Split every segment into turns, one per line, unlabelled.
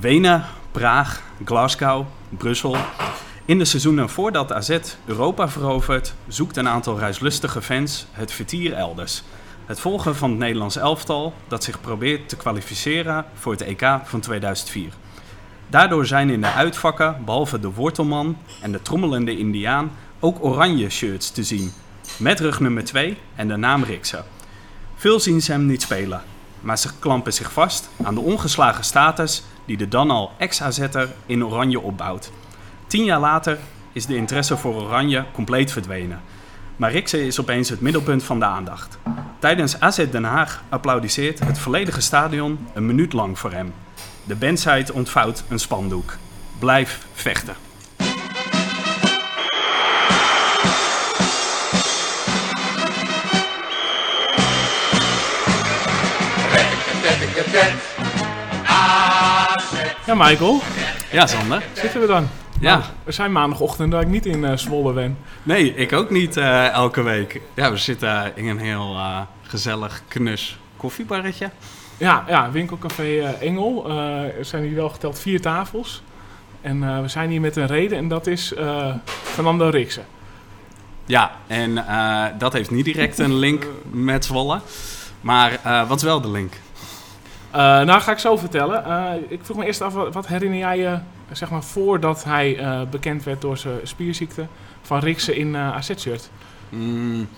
Wenen, Praag, Glasgow, Brussel. In de seizoenen voordat AZ Europa verovert, zoekt een aantal reislustige fans het vertier elders. Het volgen van het Nederlands elftal dat zich probeert te kwalificeren voor het EK van 2004. Daardoor zijn in de uitvakken, behalve de wortelman en de trommelende indiaan, ook oranje shirts te zien. Met rug nummer 2 en de naam Rikse. Veel zien ze hem niet spelen, maar ze klampen zich vast aan de ongeslagen status die de dan al ex-AZ'er in oranje opbouwt. Tien jaar later is de interesse voor oranje compleet verdwenen. Maar Rikse is opeens het middelpunt van de aandacht. Tijdens AZ Den Haag applaudisseert het volledige stadion een minuut lang voor hem. De bandsite ontvouwt een spandoek. Blijf vechten.
Ja, Michael,
Ja, Sander.
zitten we dan?
Ja.
Nou, we zijn maandagochtend dat ik niet in eh, Zwolle ben.
Nee, ik ook niet eh, elke week. Ja, we zitten in een heel eh, gezellig, knus koffiebarretje.
Ja, ja winkelcafé Engel. Er zijn hier wel geteld vier tafels. En we zijn hier met een reden en dat is Fernando Riksen.
Ja, en dat heeft niet direct een link met Zwolle. Maar wat is wel de link?
Eh, nou, ga ik zo vertellen. Eh, ik vroeg me eerst af, wat herinner jij je, zeg maar, voordat hij eh, bekend werd door zijn spierziekte, van Riksen in AZ-shirt?
Mm,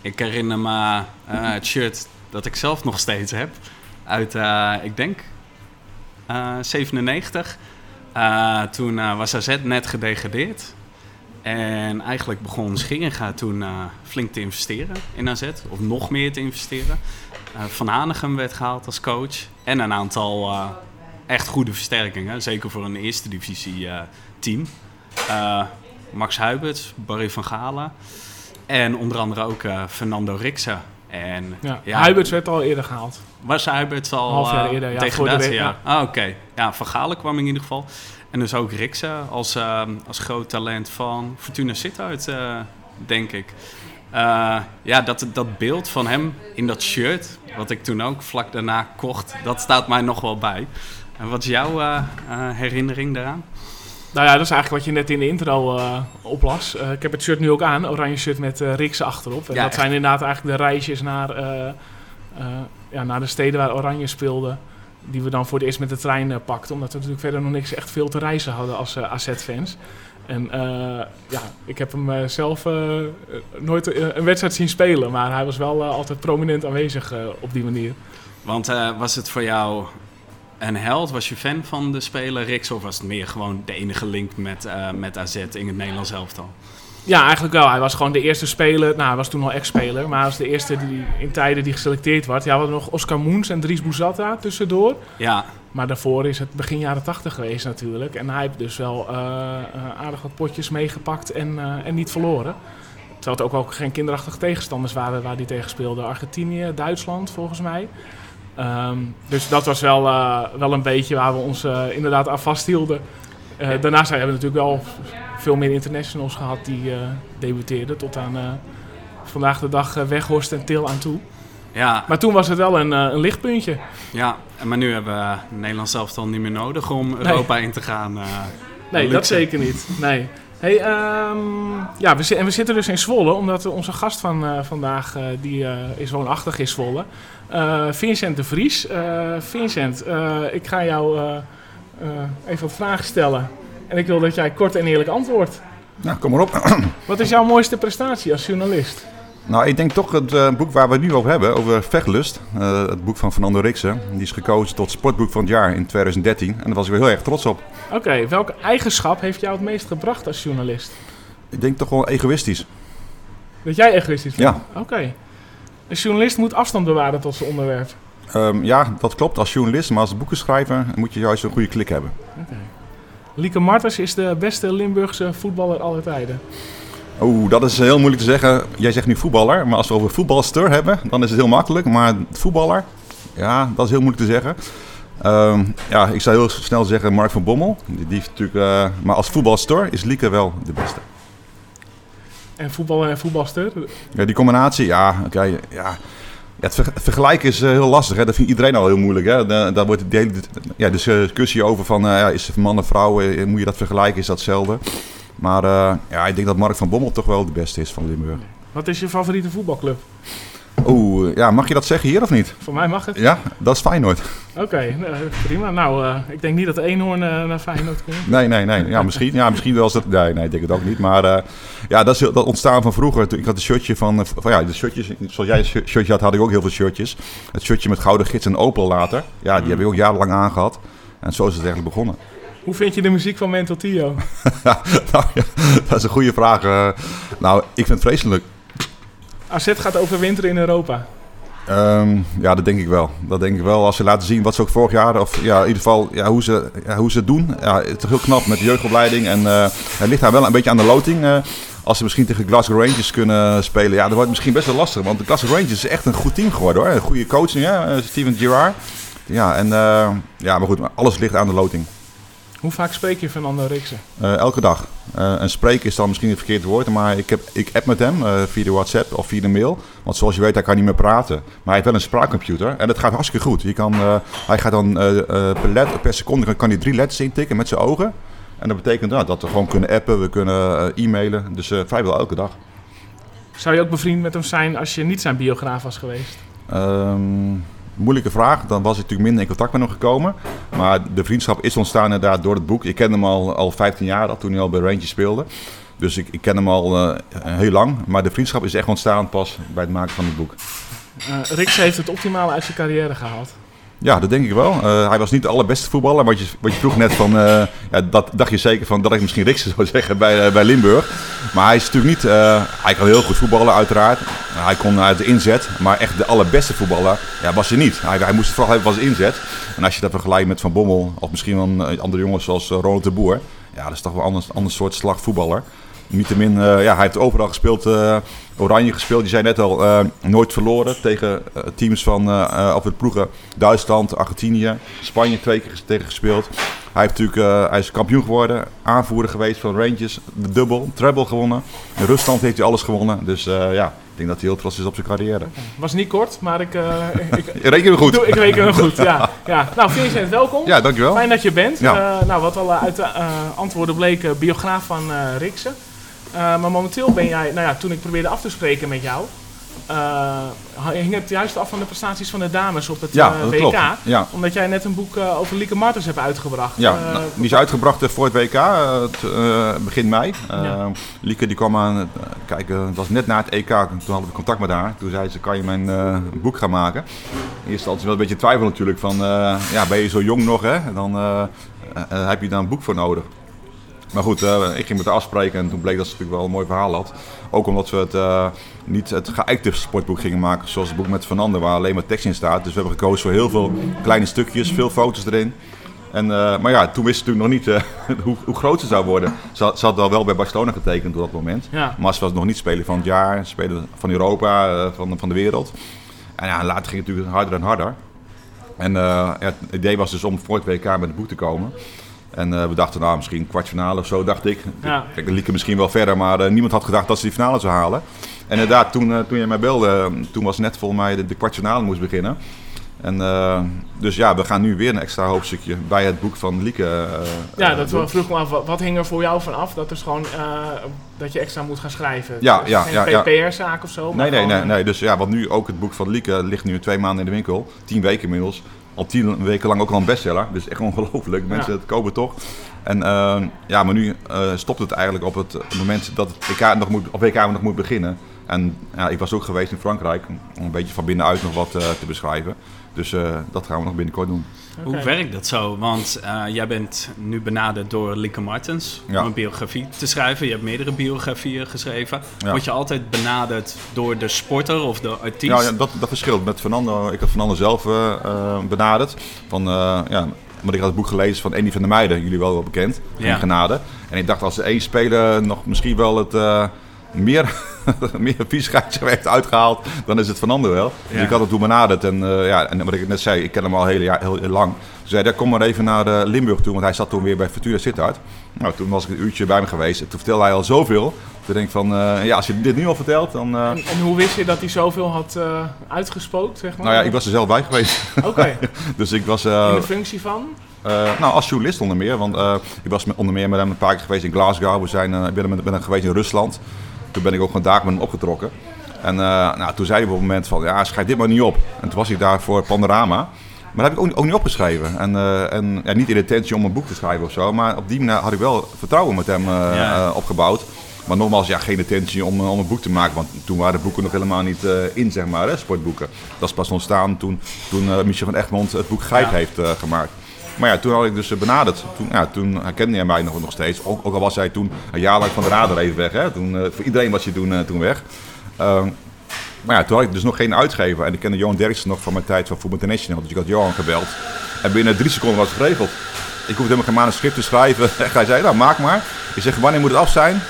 ik herinner me het shirt dat ik zelf nog steeds heb. Uit, ik denk, eh 97. Eh, toen was AZ net gedegradeerd. En eigenlijk begon Scheringa toen flink te investeren in AZ. Of nog meer te investeren. Eh, Van Hanegem werd gehaald als coach. En een aantal eh, echt goede versterkingen. Zeker voor een eerste divisie eh, team. Max Huiberts, Barry van Galen. En onder andere ook Fernando Rikse. En
Ja,
ja,
Huiberts werd al eerder gehaald.
was Huiberts al
Een half jaar eerder, ja,
tegen
de
ja. Ah, oké. Ja, Van Galen kwam in ieder geval. En dus ook Rikse als, als groot talent van Fortuna Sittard, denk ik. Eh, ja, dat, dat beeld van hem in dat shirt, wat ik toen ook vlak daarna kocht, dat staat mij nog wel bij. En wat is jouw eh, eh, herinnering daaraan?
Nou ja, dat is eigenlijk wat je net in de intro oplas. Ik heb het shirt nu ook aan, oranje shirt met Riksen achterop. En
Ja,
dat
echt.
zijn inderdaad eigenlijk de reisjes naar, ja, naar de steden waar Oranje speelde. Die we dan voor het eerst met de trein pakten. Omdat we natuurlijk verder nog niks echt veel te reizen hadden als AZ-fans. En eh, ja, ik heb hem eh, zelf eh, nooit een wedstrijd zien spelen. Maar hij was wel altijd prominent aanwezig op die manier.
Want was het voor jou een held? Was je fan van de speler Riks? Of was het meer gewoon de enige link met, met AZ in het Nederlands elftal?
Ja, eigenlijk wel. Hij was gewoon de eerste speler. Nou, hij was toen al ex-speler. Maar hij was de eerste die in tijden die geselecteerd werd. Ja, we hadden nog Oscar Moens en Dries Bouzatta tussendoor.
Ja,
Maar daarvoor is het begin jaren 80 geweest natuurlijk. En hij heeft dus wel eh, eh, aardig wat potjes meegepakt en, eh, en niet verloren. Terwijl het ook wel geen kinderachtige tegenstanders waren waar hij tegen speelde. Argentinië, Duitsland volgens mij. Ehm, dus dat was wel, wel een beetje waar we ons inderdaad aan vasthielden. Daarnaast hebben we natuurlijk wel veel meer internationals gehad die eh, debuteerden. Tot aan eh, vandaag de dag eh, Weghorst en Til aan toe.
ja,
Maar toen was het wel een, een lichtpuntje.
ja. En Maar nu hebben we Nederland zelf dan niet meer nodig om Europa in te gaan.
Nee, dat zeker niet. Nee. Hey, ehm, ja, we, en we zitten dus in Zwolle, omdat onze gast van vandaag, eh, die eh, is woonachtig in Zwolle, Vincent de Vries. Vincent, ik ga jou even wat vragen stellen. En ik wil dat jij kort en eerlijk antwoordt.
Nou, kom maar op.
Wat is jouw mooiste prestatie als journalist?
nou, ik denk toch het eh, boek waar we het nu over hebben, over Vechtlust. eh, het boek van Fernando Riksen. Die is gekozen tot sportboek van het jaar in 2013. En daar was ik wel heel erg trots op.
Oké, welke eigenschap heeft jou het meest gebracht als journalist?
Ik denk toch wel egoïstisch.
Dat jij egoïstisch bent?
Ja.
Oké. Een journalist moet afstand bewaren tot zijn onderwerp.
Ehm, ja, dat klopt als journalist. Maar als boekenschrijver moet je juist een goede klik hebben.
Oké. Lieke Martens is de beste Limburgse voetballer aller tijden.
Oeh, dat is heel moeilijk te zeggen. Jij zegt nu voetballer. Maar als we over voetbalster hebben, dan is het heel makkelijk. Maar voetballer, ja, dat is heel moeilijk te zeggen. Ehm, ja, ik zou heel snel zeggen Mark van Bommel. Die, natuurlijk, eh, maar als voetbalster is Lieke wel de beste.
En voetballer en voetbalster.
Ja, die combinatie, ja, oké, ja. Het ver- vergelijken is eh, heel lastig. Hè? Dat vindt iedereen al heel moeilijk. Hè? Da- Daar wordt de ja, discussie over van, eh, is man en vrouw, eh, moet je dat vergelijken, is dat hetzelfde? Maar ja, ik denk dat Mark van Bommel toch wel de beste is van Limburg.
Wat is je favoriete voetbalclub?
Oeh, ja, mag je dat zeggen hier of niet?
Voor mij mag het.
Ja, dat is Feyenoord.
Oké, nou, prima. Nou, eh, ik denk niet dat Eenhoorn eh, naar Feyenoord komt.
Nee, nee, nee. Ja, misschien, ja, misschien wel. dat- Nee, nee, ik denk het ook niet. Maar eh, ja, dat is dat ontstaan van vroeger. Ik had een shirtje van, eh, van ja, de shirtjes, zoals jij een shirt- shirtje had, had ik ook heel veel shirtjes. Het shirtje met gouden gids en Opel later. Ja, die heb ik ook jarenlang aangehad. En zo is het eigenlijk begonnen.
Hoe vind je de muziek van Mental Tio?
nou, ja, dat is een goede vraag. eh. nou, ik vind het vreselijk.
AZ gaat overwinteren in Europa.
Ehm, ja, dat denk ik wel. Dat denk ik wel. Als ze laten zien wat ze ook vorig jaar, of ja, in ieder geval ja, hoe, ze, hoe ze doen. Ja, het is heel knap met de jeugdopleiding. En eh, het ligt daar wel een beetje aan de loting. eh. als ze misschien tegen Glasgow Rangers kunnen spelen, ja, dan wordt misschien best wel lastig. Want de Glasgow Rangers is echt een goed team geworden hoor. Een goede coach, eh, Steven Gerrard. Ja, en, ja, maar goed, alles ligt aan de loting.
Hoe vaak spreek je Fernando Riksen?
Eh, elke dag. Eh, en spreken is dan misschien het verkeerde woord, maar ik, heb, ik app met hem eh, via de WhatsApp of via de mail. Want zoals je weet, hij kan niet meer praten. Maar hij heeft wel een spraakcomputer en dat gaat hartstikke goed. Je kan, hij gaat dan per, let, per seconde kan hij drie letters intikken met zijn ogen. En dat betekent nou, dat we gewoon kunnen appen, we kunnen e-mailen. Dus vrijwel elke dag.
Zou je ook bevriend met hem zijn als je niet zijn biograaf was geweest?
Ehm, moeilijke vraag. Dan was ik natuurlijk minder in contact met hem gekomen. Maar de vriendschap is ontstaan inderdaad door het boek. Ik ken hem al, al 15 jaar, al toen hij al bij Rangers speelde. Dus ik, ik ken hem al eh, heel lang. Maar de vriendschap is echt ontstaan pas bij het maken van het boek.
Riksen heeft het optimale uit zijn carrière gehaald.
Ja, dat denk ik wel. Eh, hij was niet de allerbeste voetballer. Wat je, wat je vroeg net van, eh, ja, dat dacht je zeker van dat ik misschien Riksen zou zeggen bij, eh, bij Limburg. Maar hij is natuurlijk niet, hij kan heel goed voetballen uiteraard. Hij kon uit de inzet, maar echt de allerbeste voetballer ja, was hij niet. Hij, hij moest het vooral hebben van zijn inzet. En als je dat vergelijkt met Van Bommel of misschien wel een, andere jongens zoals Ronald de Boer. Ja, dat is toch wel een ander, soort slag voetballer. Niettemin, eh ja, hij heeft overal gespeeld. eh, Oranje gespeeld. Je zei net al, eh, nooit verloren tegen teams van, eh, of het ploegen Duitsland, Argentinië, Spanje twee keer tegen gespeeld. Hij, heeft natuurlijk, hij is kampioen geworden, aanvoerder geweest van Rangers, de dubbel, treble gewonnen. In Rusland heeft hij alles gewonnen. Dus ja, ik denk dat hij heel trots is op zijn carrière.
Was niet kort, maar ik, ik,
Reken me goed.
doe, ik reken hem goed. Ja, ja. Nou, Vincent, welkom.
Ja, dankjewel.
Fijn dat je bent.
Ja.
Nou, wat al uit de antwoorden bleek, biograaf van Riksen. Eh, maar momenteel ben jij, nou ja, toen ik probeerde af te spreken met jou, eh, hing het juist af van de prestaties van de dames op het
Ja,
eh, WK.
klopt. Ja.
Omdat jij net een boek over Lieke Martens hebt uitgebracht.
Ja, nou, die is uitgebracht voor het WK, het, begin mei.
Ja.
Lieke die kwam aan, kijken, dat was net na het EK, toen hadden we contact met haar. Toen zei ze, kan je mijn boek gaan maken? Eerste instantie wel een beetje twijfel natuurlijk, van ja, ben je zo jong nog hè? En dan heb je daar een boek voor nodig. Maar goed, eh, ik ging met haar afspreken en toen bleek dat ze natuurlijk wel een mooi verhaal had. Ook omdat we het, eh, niet het geëikte sportboek gingen maken, zoals het boek met Fernando, waar alleen maar tekst in staat. Dus we hebben gekozen voor heel veel kleine stukjes, veel foto's erin. En, eh, maar ja, toen wist ze natuurlijk nog niet hoe, hoe groot ze zou worden. Ze had, ze had al wel bij Barcelona getekend op dat moment.
Ja.
Maar ze was nog niet speler van het jaar, speler van Europa, van, van de wereld. En ja, later ging het natuurlijk harder en harder. En het idee was dus om voor het WK met het boek te komen. En eh, we dachten, nou, misschien kwartfinale of zo, dacht ik.
Ja.
Kijk, de lieken misschien wel verder, maar eh, niemand had gedacht dat ze die finale zou halen. En inderdaad, toen, eh, toen jij mij belde, toen was net volgens mij de, de kwartfinale moest beginnen. En, dus ja, we gaan nu weer een extra hoofdstukje bij het boek van Lieke.
Ja, dat
doen.
vroeg me af. Wat, wat hing er voor jou van af? Dat is gewoon dat je extra moet gaan schrijven.
Ja,
is
ja,
geen
ja, ja.
PPR-zaak of zo.
Nee, nee,
gewoon,
nee, nee. Dus ja, want nu ook het boek van Lieke ligt nu twee maanden in de winkel. Tien weken inmiddels. Al tien weken lang ook al een bestseller. Dus echt ongelooflijk. Mensen
Ja.
het kopen toch. En eh, ja, maar nu eh, stopt het eigenlijk op het moment dat het WK nog moet, of WK nog moet beginnen. En ja, ik was ook geweest in Frankrijk om een beetje van binnenuit nog wat eh, te beschrijven. Dus eh, dat gaan we nog binnenkort doen.
Hoe werkt dat zo? Want eh, jij bent nu benaderd door Lieke Martens
Ja.
om een biografie te schrijven. Je hebt meerdere biografieën geschreven.
Ja.
Word je altijd benaderd door de sporter of de artiest?
Ja, ja dat, dat verschilt. Met Fernando, ik had Fernando zelf eh, eh, benaderd. Van, eh, ja, want ik had het boek gelezen van Andy van der Meijden, jullie wel wel bekend,
Ja.
in Genade. En ik dacht als er één speler nog misschien wel het eh, meer, meer viesheid heeft uitgehaald, dan is het Fernando wel. Dus
Ja.
ik had het toen benaderd en, eh, ja, en wat ik net zei, ik ken hem al heel, jaar, heel, heel lang. Toen zei hij, kom maar even naar eh, Limburg toe, want hij zat toen weer bij Fortuna Sittard. Nou, toen was ik een uurtje bij hem geweest en toen vertelde hij al zoveel Toen denk ik van, eh, ja, als je dit nu al vertelt, dan...
En, en hoe wist je dat hij zoveel had uitgespookt, zeg maar?
nou ja, ik was er zelf bij geweest.
Oké,
dus ik was...
in de functie van?
nou, als journalist onder meer. Want ik was met, onder meer met hem een paar keer geweest in Glasgow. We zijn, ik ben met hem geweest in Rusland. Toen ben ik ook gewoon daar met hem opgetrokken. En eh, nou, toen zei hij op het moment van, ja, schrijf dit maar niet op. En toen was ik daar voor Panorama. Maar dat heb ik ook, niet- ook niet opgeschreven. En, eh, en ja, niet in de intentie om een boek te schrijven of zo. Maar op die manier had ik wel vertrouwen met hem eh,
Ja.
opgebouwd. Maar nogmaals, ja, geen intentie om, om een boek te maken. Want toen waren de boeken nog helemaal niet in, zeg maar, hè, sportboeken. Dat is pas ontstaan toen, toen Michel van Egmond het boek Grijp
Ja.
heeft gemaakt. Maar ja, toen had ik dus eh, benaderd. Toen, ja, toen herkende hij mij nog, nog steeds. Ook, ook al was hij toen een jaar lang van de radar even weg. Hè. Toen, eh, voor iedereen was hij toen, eh, toen weg. Ehm, maar ja, toen had ik dus nog geen uitgever. En ik kende Johan Derksen nog van mijn tijd van Voetbal International. Dus ik had Johan gebeld. En binnen drie seconden was het geregeld. Ik hoefde helemaal geen manuscript te schrijven. Hij zei, nou maak maar. Ik zeg, wanneer moet het af zijn?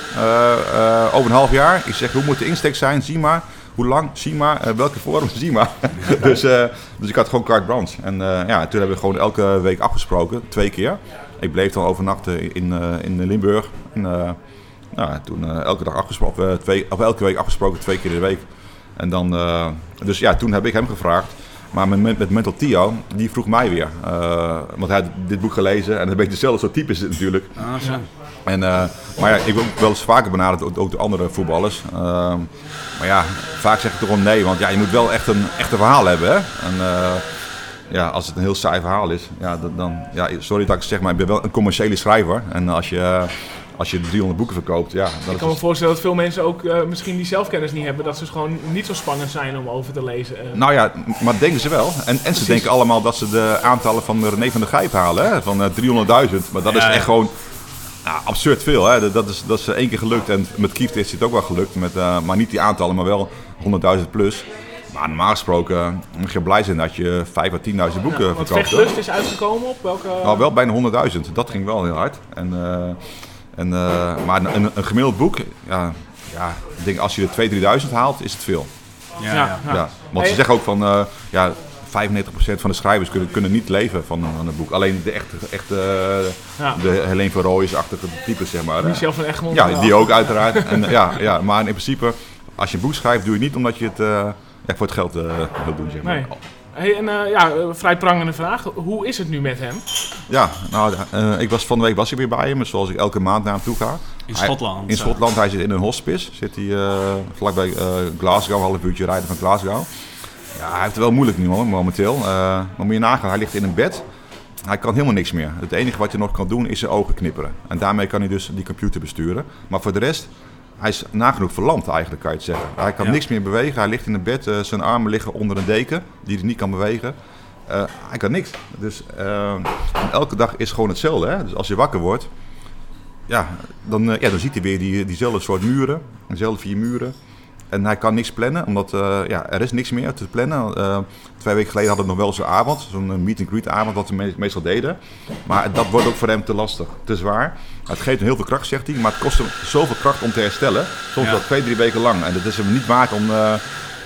Over een half jaar. Ik zeg, hoe moet de insteek zijn? Zie maar. Hoe lang? Zie. Eh, welke vorm? Zie maar. dus, eh, dus ik had gewoon carte blanche. En eh, ja, toen hebben we gewoon elke week afgesproken. Twee keer. Ik bleef dan overnachten in, in Limburg. En, nou, toen elke dag afgesproken, twee, of elke week afgesproken, twee keer in de week. En dan, dus ja, toen heb ik hem gevraagd. Maar met, met Mental Tio, die vroeg mij weer. Want hij had dit boek gelezen en een beetje dezelfde soort type is natuurlijk.
Ah, zo.
En, eh, maar ja, ik ben ook wel eens vaker benaderd, ook, door andere voetballers. Ehm, maar ja, vaak zeg ik toch gewoon nee, want ja, je moet wel echt een, echt een verhaal hebben. Hè? En, eh, ja, als het een heel saai verhaal is, ja, dan, dan, ja, sorry dat ik het zeg, maar ik ben wel een commerciële schrijver. En als je, eh, als je 300 boeken verkoopt, ja, dan
Ik kan me
het-
voorstellen dat veel mensen ook misschien die zelfkennis niet hebben. Dat ze gewoon niet zo spannend zijn om over te lezen.
Nou ja, maar denken ze wel. En, en ze denken allemaal dat ze de aantallen van René van der Gijp halen, hè? van eh, 300.000. Maar dat is
ja.
echt gewoon nou, absurd veel. Hè? Dat, is, dat is één keer gelukt. En met Kieft is het ook wel gelukt. Met, eh, maar niet die aantallen, maar wel 100.000 plus. Maar normaal gesproken eh, moet je blij zijn dat je 5 à 10.000 boeken
Ja, want
verkoopt. hè?
Vechtlust is uitgekomen op welke...
Nou, wel bijna 100.000. Dat ging wel heel hard. En, eh, en, eh, maar een, een gemiddeld boek, ja, ja, ik denk als je er 2.000, 3.000 haalt, is het veel.
Ja,
Ja,
ja.
ja.
Ja, want ze zeggen ook van, eh ja, 95% van de schrijvers kunnen, kunnen niet leven van, van een boek. Alleen de echte, echte
Ja.
de Helene van Rooijens-achtige types, zeg maar.
Michel van Egmond.
Ja, die ook uiteraard. En, ja, ja, maar in principe, als je een boek schrijft, doe je het niet omdat je het eh, ja, voor het geld eh wilt doen, zeg maar.
Nee. Hey, en eh, ja, vrij prangende vraag. Hoe is het nu met hem?
Ja, nou, eh, ik was, van de week was ik weer bij hem, zoals ik elke maand naar hem toe ga.
In
Hij-
Schotland.
In Schotland, hij zit in een hospice. Zit hij eh, vlakbij eh, Glasgow, een half uurtje rijden van Glasgow. Ja, hij heeft het wel moeilijk nu hoor, momenteel. Eh, maar moet je nagaan, hij ligt in een bed. Hij kan helemaal niks meer. Het enige wat hij nog kan doen is zijn ogen knipperen. En daarmee kan hij dus die computer besturen. Maar voor de rest, hij is nagenoeg verlamd eigenlijk, kan je het zeggen. Hij kan
Ja.
niks meer bewegen. Hij ligt in een bed, eh, zijn armen liggen onder een deken, die hij niet kan bewegen. Eh, hij kan niks. Dus elke dag is gewoon hetzelfde. Hè? Dus als je wakker wordt, ja, dan, ja, dan ziet hij weer die, diezelfde soort muren, dezelfde vier muren. En hij kan niks plannen, omdat eh, ja, er is niks meer te plannen. Eh, twee weken geleden hadden we nog wel zo'n avond, zo'n meet-and-greet avond, wat we me- meestal deden. Maar dat wordt ook voor hem te lastig, te zwaar. Het geeft hem heel veel kracht, zegt hij, maar het kost hem zoveel kracht om te herstellen. Soms
Ja.
wel twee, drie weken lang. En dat is hem niet waard om, eh,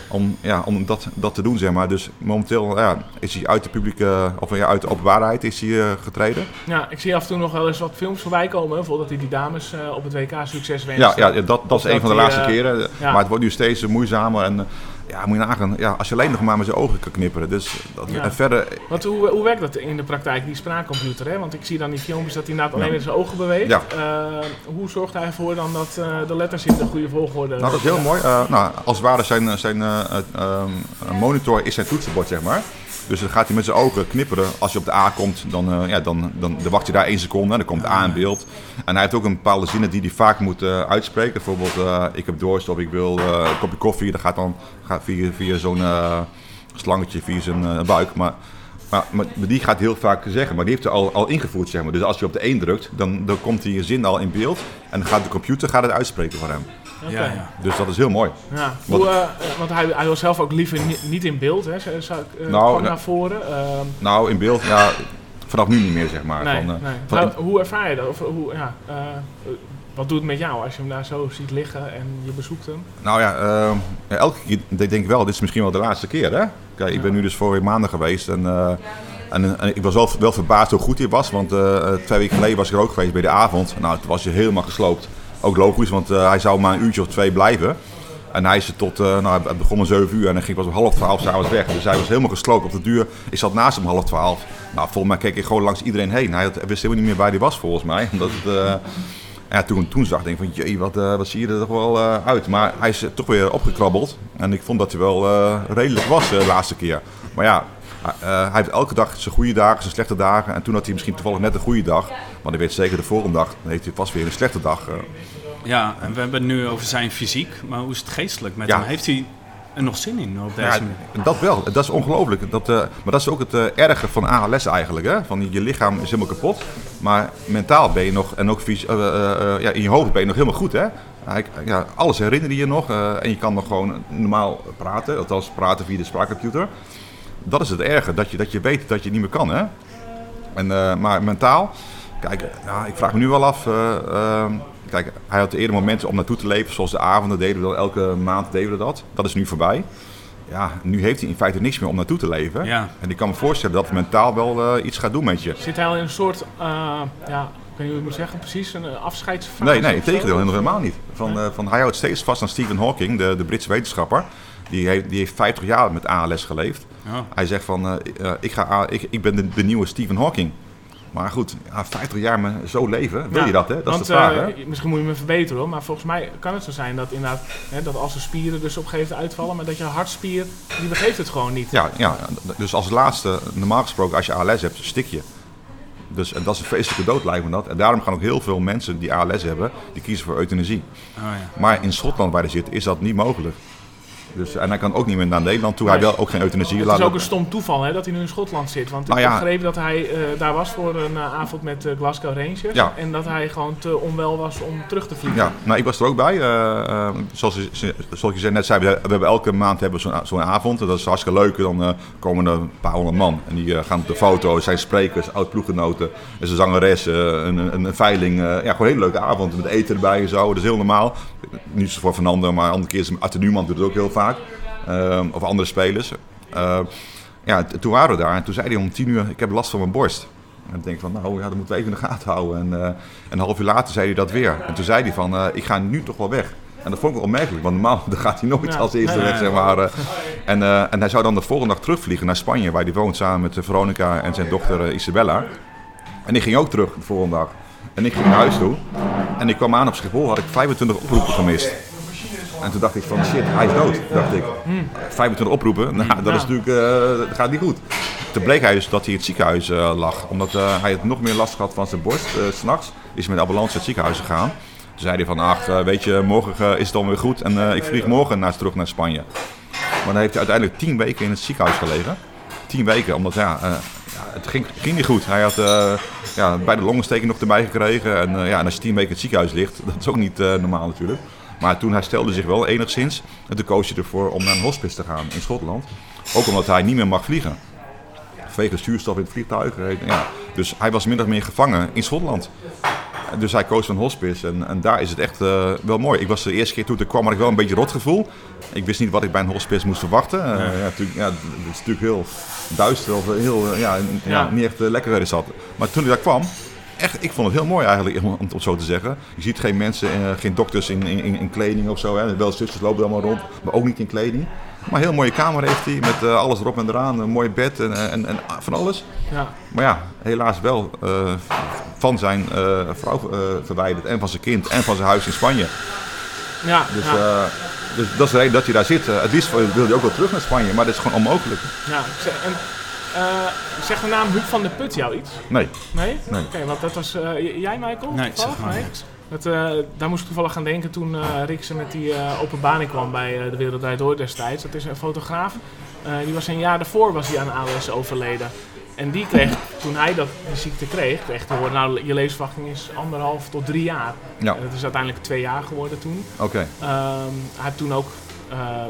om, ja, om dat, dat te doen, zeg maar. Dus momenteel ja, is hij uit de publieke, of ja, uit de openbaarheid is hij, eh, getreden.
Ja, ik zie af en toe nog wel eens wat films voorbij komen. Voordat hij die dames eh, op het WK succes wenst.
Ja, ja, dat, dat is
dat
een van de laatste
eh,
keren. Maar het wordt nu steeds moeizamer. En ja, moet je nagaan. Ja, als je alleen nog maar met zijn ogen kan knipperen. Dus dat,
Ja.
en verder,
Want hoe, hoe werkt dat in de praktijk, die spraakcomputer? Hè? Want ik zie dan die filmpjes dat hij inderdaad alleen met zijn ogen beweegt.
Ja.
Eh, hoe zorgt hij ervoor dan dat eh, de letters in de goede volgorde...
nou, dat is heel mooi. Eh, nou, als het ware zijn, zijn eh, eh, ehm, monitor is zijn toetsenbord, zeg maar. Dus dan gaat hij met zijn ogen knipperen. Als je op de A komt, dan, ja, dan, dan, dan wacht je daar één seconde. En dan komt A in beeld. En hij heeft ook een bepaalde zinnen die hij vaak moet uitspreken. Bijvoorbeeld, ik heb dorst of ik wil een kopje koffie. Dat gaat dan gaat via, via zo'n eh, slangetje, via zijn eh, buik. Maar, maar, maar die gaat heel vaak zeggen. Maar die heeft hij al, al ingevoerd, zeg maar. Dus als je op de 1 drukt, dan, dan komt die zin al in beeld. En dan gaat de computer gaat het uitspreken voor hem.
Oké.
Ja, ja.
Dus dat is heel mooi.
Ja, hoe, eh, want hij, hij wil zelf ook liever ni- niet in beeld, hè? Zou, ik, eh,
Nou, nou-
naar voren. ehm,
Nou, in beeld, ja, vanaf nu niet meer, zeg maar.
nee,
Van, eh,
nee.
van-
Nou, hoe ervaar je dat? Of, hoe, ja, wat doet het met jou als je hem daar zo ziet liggen en je bezoekt hem?
Nou ja, eh, ja, elke keer denk ik wel, dit is misschien wel de laatste keer. Hè? Kijk, ik ben nu dus vorige maanden geweest en, eh, en, en ik was wel, wel verbaasd hoe goed hij was. Want eh, twee weken geleden was ik er ook geweest bij de avond. Nou, toen was hij helemaal gesloopt. Ook logisch, want hij zou maar een uurtje of twee blijven. En hij is tot, nou, het begon om 7 uur en hij ging pas om half 12 s'avonds weg. Dus hij was helemaal gesloopt op de duur. Ik zat naast hem half 12. Nou, volgens mij keek ik gewoon langs iedereen heen. Hij wist helemaal niet meer waar hij was, volgens mij. Omdat het, uh, ja, toen, toen zag ik van, jee, wat, uh, wat zie je er toch wel uit. Maar hij is toch weer opgekrabbeld. En ik vond dat hij wel redelijk was de laatste keer. Maar ja, hij heeft elke dag zijn goede dagen, zijn slechte dagen. En toen had hij misschien toevallig net een goede dag. Maar hij weet zeker de volgende dag, dan heeft hij vast weer een slechte dag.
Ja, en we hebben het nu over zijn fysiek, maar hoe is het geestelijk met hem? Heeft hij er nog zin in op deze
ja, Dat wel, dat is ongelooflijk. Dat, uh, maar dat is ook het uh, erge van ALS eigenlijk. Hè? Van je lichaam is helemaal kapot, maar mentaal ben je nog, en ook uh, ja, in je hoofd ben je nog helemaal goed. Hè? Ja, alles herinner je nog en je kan nog gewoon normaal praten, althans praten via de spraakcomputer. Dat is het erge, dat je, dat je weet dat je niet meer kan. Hè? En, maar mentaal, kijk, ik vraag me nu wel af ehm, Kijk, hij had eerder momenten om naartoe te leven, zoals de avonden deden we dat, elke maand deden we dat. Dat is nu voorbij. Ja, nu heeft hij in feite niks meer om naartoe te leven. Ja. En ik kan me voorstellen dat het mentaal wel uh, iets gaat doen met je.
Zit hij al in een soort, uh, ja, ik weet niet hoe ik moet zeggen precies, een uh, afscheidsfase?
Nee, nee, tegendeel, helemaal niet. Van, van, hij houdt steeds vast aan Stephen Hawking, de, de Britse wetenschapper. Die heeft, die heeft 50 jaar met ALS geleefd. Ja. Hij zegt van, ik, ga, ik, ik ben de, de nieuwe Stephen Hawking. Maar goed, ja, 50 jaar me zo leven, wil je dat? Hè? Dat want, is de vraag.
Uh, misschien moet je me verbeteren hoor, maar volgens mij kan het zo zijn dat inderdaad hè, dat als de spieren dus op een gegeven moment uitvallen, maar dat je hartspier, die begeeft het gewoon niet.
Ja, ja, dus als laatste, normaal gesproken, als je ALS hebt, stik je. Dus en dat is een feestelijke dood, lijkt me dat. En daarom gaan ook heel veel mensen die ALS hebben, die kiezen voor euthanasie. Oh, ja. Maar in Schotland, waar hij zit, is dat niet mogelijk. Dus, en hij kan ook niet meer naar Nederland toe. Hij wil ook geen euthanasie
Het is ook een stom toeval hè, dat hij nu in Schotland zit. Want nou ik heb begrepen dat hij uh, daar was voor een uh, avond met uh, Glasgow Rangers. Ja. En dat hij gewoon te onwel was om terug te vliegen.
Ja, nou ik was er ook bij. zoals, zoals je net zei, we hebben elke maand hebben zo'n zo avond. Dat is hartstikke leuk. Dan komen er een paar honderd man. En die gaan op de foto. zijn sprekers, oud-ploeggenoten. Er is een zangeres, een, een, een, veiling. ja, gewoon een hele leuke avond. Met eten erbij en zo. Dat is heel normaal. Nu is het voor Fernando, maar andere keer is Arthur Newman doet het ook heel vaak. Ehm, of andere spelers. Ehm, ja, toen waren we daar en toen zei hij om tien uur, ik heb last van mijn borst. En dan denk ik van, nou ja, dat moeten we even in de gaten houden. En, uh, een half uur later zei hij dat weer. En toen zei hij van, uh, ik ga nu toch wel weg. En dat vond ik wel opmerkelijk, want normaal dan gaat hij nooit als eerste weg, zeg maar. Eh. en, en hij zou dan de volgende dag terugvliegen naar Spanje, waar hij woont samen met Veronica en zijn dochter Isabella. En ik ging ook terug de volgende dag. En ik ging naar huis toe. En ik kwam aan op Schiphol, had ik 25 oproepen gemist. En toen dacht ik van shit, hij is dood. Dacht ik. 25 oproepen, nou, dat is natuurlijk, uh, dat gaat niet goed. Toen bleek hij dus dat hij in het ziekenhuis uh, lag. Omdat uh, hij het nog meer last had van zijn borst. S'nachts is hij met de ambulance naar het ziekenhuis gegaan. Toen zei hij van, ach, weet je, morgen is het dan weer goed. En ik vlieg morgen naar, terug naar Spanje. Maar dan heeft hij uiteindelijk tien weken in het ziekenhuis gelegen. Tien weken, omdat ja, ja het ging, ging, niet goed. Hij had ja, bij de longensteking nog erbij gekregen. En, ja, en als je tien weken in het ziekenhuis ligt, dat is ook niet normaal natuurlijk. Maar toen herstelde zich wel enigszins. En toen koos hij ervoor om naar een hospice te gaan in Schotland. Ook omdat hij niet meer mag vliegen. Vanwege zuurstof in het vliegtuig. Ja. Dus hij was min of meer gevangen in Schotland. Dus hij koos een hospice en, en daar is het echt uh, wel mooi. Ik was de eerste keer toen ik kwam, had ik wel een beetje rotgevoel. Ik wist niet wat ik bij een hospice moest verwachten. Uh, ja. ja, natuurlijk, ja, het is natuurlijk heel duister of heel, uh, ja, ja, niet echt lekker is dat. Maar toen ik daar kwam, echt, ik vond het heel mooi eigenlijk, om het zo te zeggen. Je ziet geen mensen, uh, geen dokters in, in, in, kleding of zo. Hè. Wel zusters lopen allemaal rond, maar ook niet in kleding. Maar een heel mooie kamer heeft hij, met uh, alles erop en eraan. Een mooi bed en, en, en van alles. Ja. Maar ja, helaas wel uh, van zijn vrouw verwijderd. En van zijn kind en van zijn huis in Spanje. Ja, dus, ja. dus dat is de reden dat hij daar zit. het liefst wil hij ook wel terug naar Spanje, maar dat is gewoon onmogelijk.
Ja, en uh, zegt de naam Huub van der Put jou iets?
Nee.
Nee?
nee.
Oké, want dat was... Uh, jij, Michael?
Nee, zeg maar nee?
Dat, uh, daar moest ik toevallig gaan denken toen uh, Riksen met die openbaring kwam bij De Wereld Door destijds. Dat is een fotograaf. die was een jaar daarvoor was hij aan ALS overleden. En die kreeg, toen hij dat, die ziekte kreeg, kreeg te horen, nou, je levensverwachting is anderhalf tot drie jaar. Ja. En dat is uiteindelijk twee jaar geworden toen.
Oké. Okay.
Um, hij heeft toen ook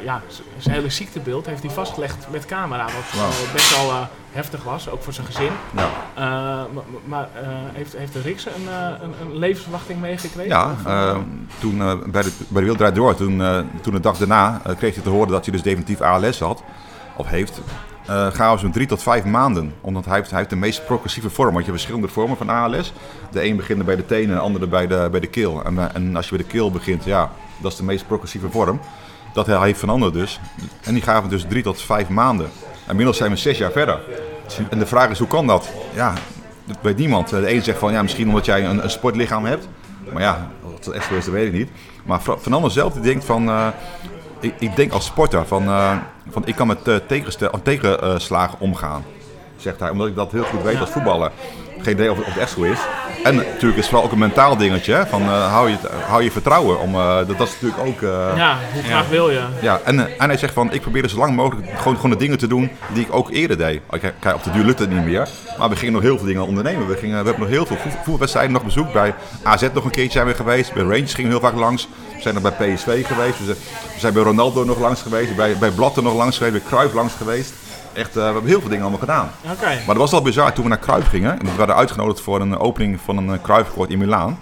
ja, zijn hele ziektebeeld heeft hij vastgelegd met camera. Wat wow. best wel uh, heftig was, ook voor zijn gezin. Ja. Uh, maar heeft, heeft de een, een, een, levensverwachting meegekregen?
Ja, toen bij de, bij de Door, toen, toen de dag daarna kreeg hij te horen dat hij dus definitief ALS had. Of heeft. eh, gaven ze hem drie tot vijf maanden. Omdat hij heeft, hij heeft de meest progressieve vorm. Want je hebt verschillende vormen van ALS. De een begint bij de tenen, de andere bij de, bij de keel. En, en als je bij de keel begint, ja, dat is de meest progressieve vorm. Dat hij heeft veranderd dus. En die gaven dus drie tot vijf maanden. En inmiddels zijn we zes jaar verder. En de vraag is, hoe kan dat? Ja, dat weet niemand. De een zegt van, ja, misschien omdat jij een, een sportlichaam hebt. Maar ja, wat het echt zo is, dat weet ik niet. Maar Ander zelf die denkt van... eh, ik, ik denk als sporter van, eh, van ik kan met eh, tegenstel- of tegenslagen omgaan. Zegt hij, omdat ik dat heel goed weet als voetballer. Geen idee of, het- of het echt zo is. En natuurlijk is het vooral ook een mentaal dingetje. hè, Van, eh, hou, je, hou je vertrouwen. Om, eh, dat, dat is natuurlijk ook... eh,
Ja, hoe graag wil je?
ja, en, en hij zegt van, ik probeer er zo lang mogelijk gewoon, gewoon de dingen te doen die ik ook eerder deed. Kijk, kijk, op de duur lukt het niet meer, maar we gingen nog heel veel dingen ondernemen. We, gingen, we hebben nog heel veel voet- voetbalwedstrijden nog bezoekt. Bij AZ nog een keertje zijn we geweest, bij Rangers gingen we heel vaak langs. We zijn nog bij PSV geweest, we zijn, we zijn bij Ronaldo nog langs geweest, bij, bij Blatter nog langs geweest, bij Cruijff langs geweest. Echt, eh, we hebben heel veel dingen allemaal gedaan.
Oké.
Maar dat was al bizar toen we naar Cruijff gingen. En we werden uitgenodigd voor een opening van een Cruijffkoord in Milaan.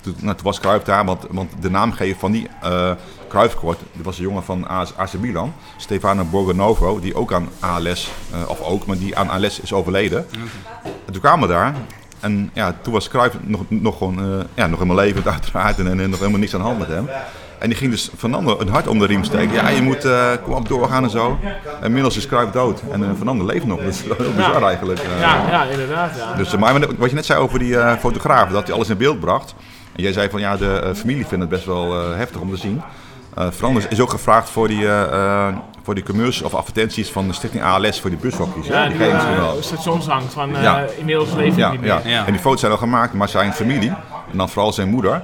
Toen, nou, toen was Cruijff daar, want, want de naamgever van die eh Cruijffkoord, dat was een jongen van AC AC Milan, Stefano Borgonovo, die ook aan ALS, eh, of ook, maar die aan ALS is overleden. En toen kwamen we daar. En ja, toen was Cruijff nog, nog gewoon, eh, ja, nog helemaal levend uiteraard en, en nog helemaal niks aan de hand met hem. En die ging dus Fernando een hart om de riem steken. Ja, je moet eh, kom op doorgaan en zo. En inmiddels is Cruijff dood. En eh, Fernando leeft nog. Dat is wel heel bizar eigenlijk. eh.
Ja, ja, inderdaad. Ja.
Dus, maar wat je net zei over die eh, fotograaf, dat hij alles in beeld bracht. En jij zei van ja, de eh, familie vindt het best wel eh, heftig om te zien. Eh Fernando is ook gevraagd voor die, eh, eh, voor die commercials of advertenties van de stichting ALS voor die bushokjes.
Ja,
die
die uh,
wel.
van eh,
Ja.
inmiddels hij
Ja,
niet meer.
ja.
Ja.
en die foto's zijn al gemaakt, maar zijn familie, en dan vooral zijn moeder,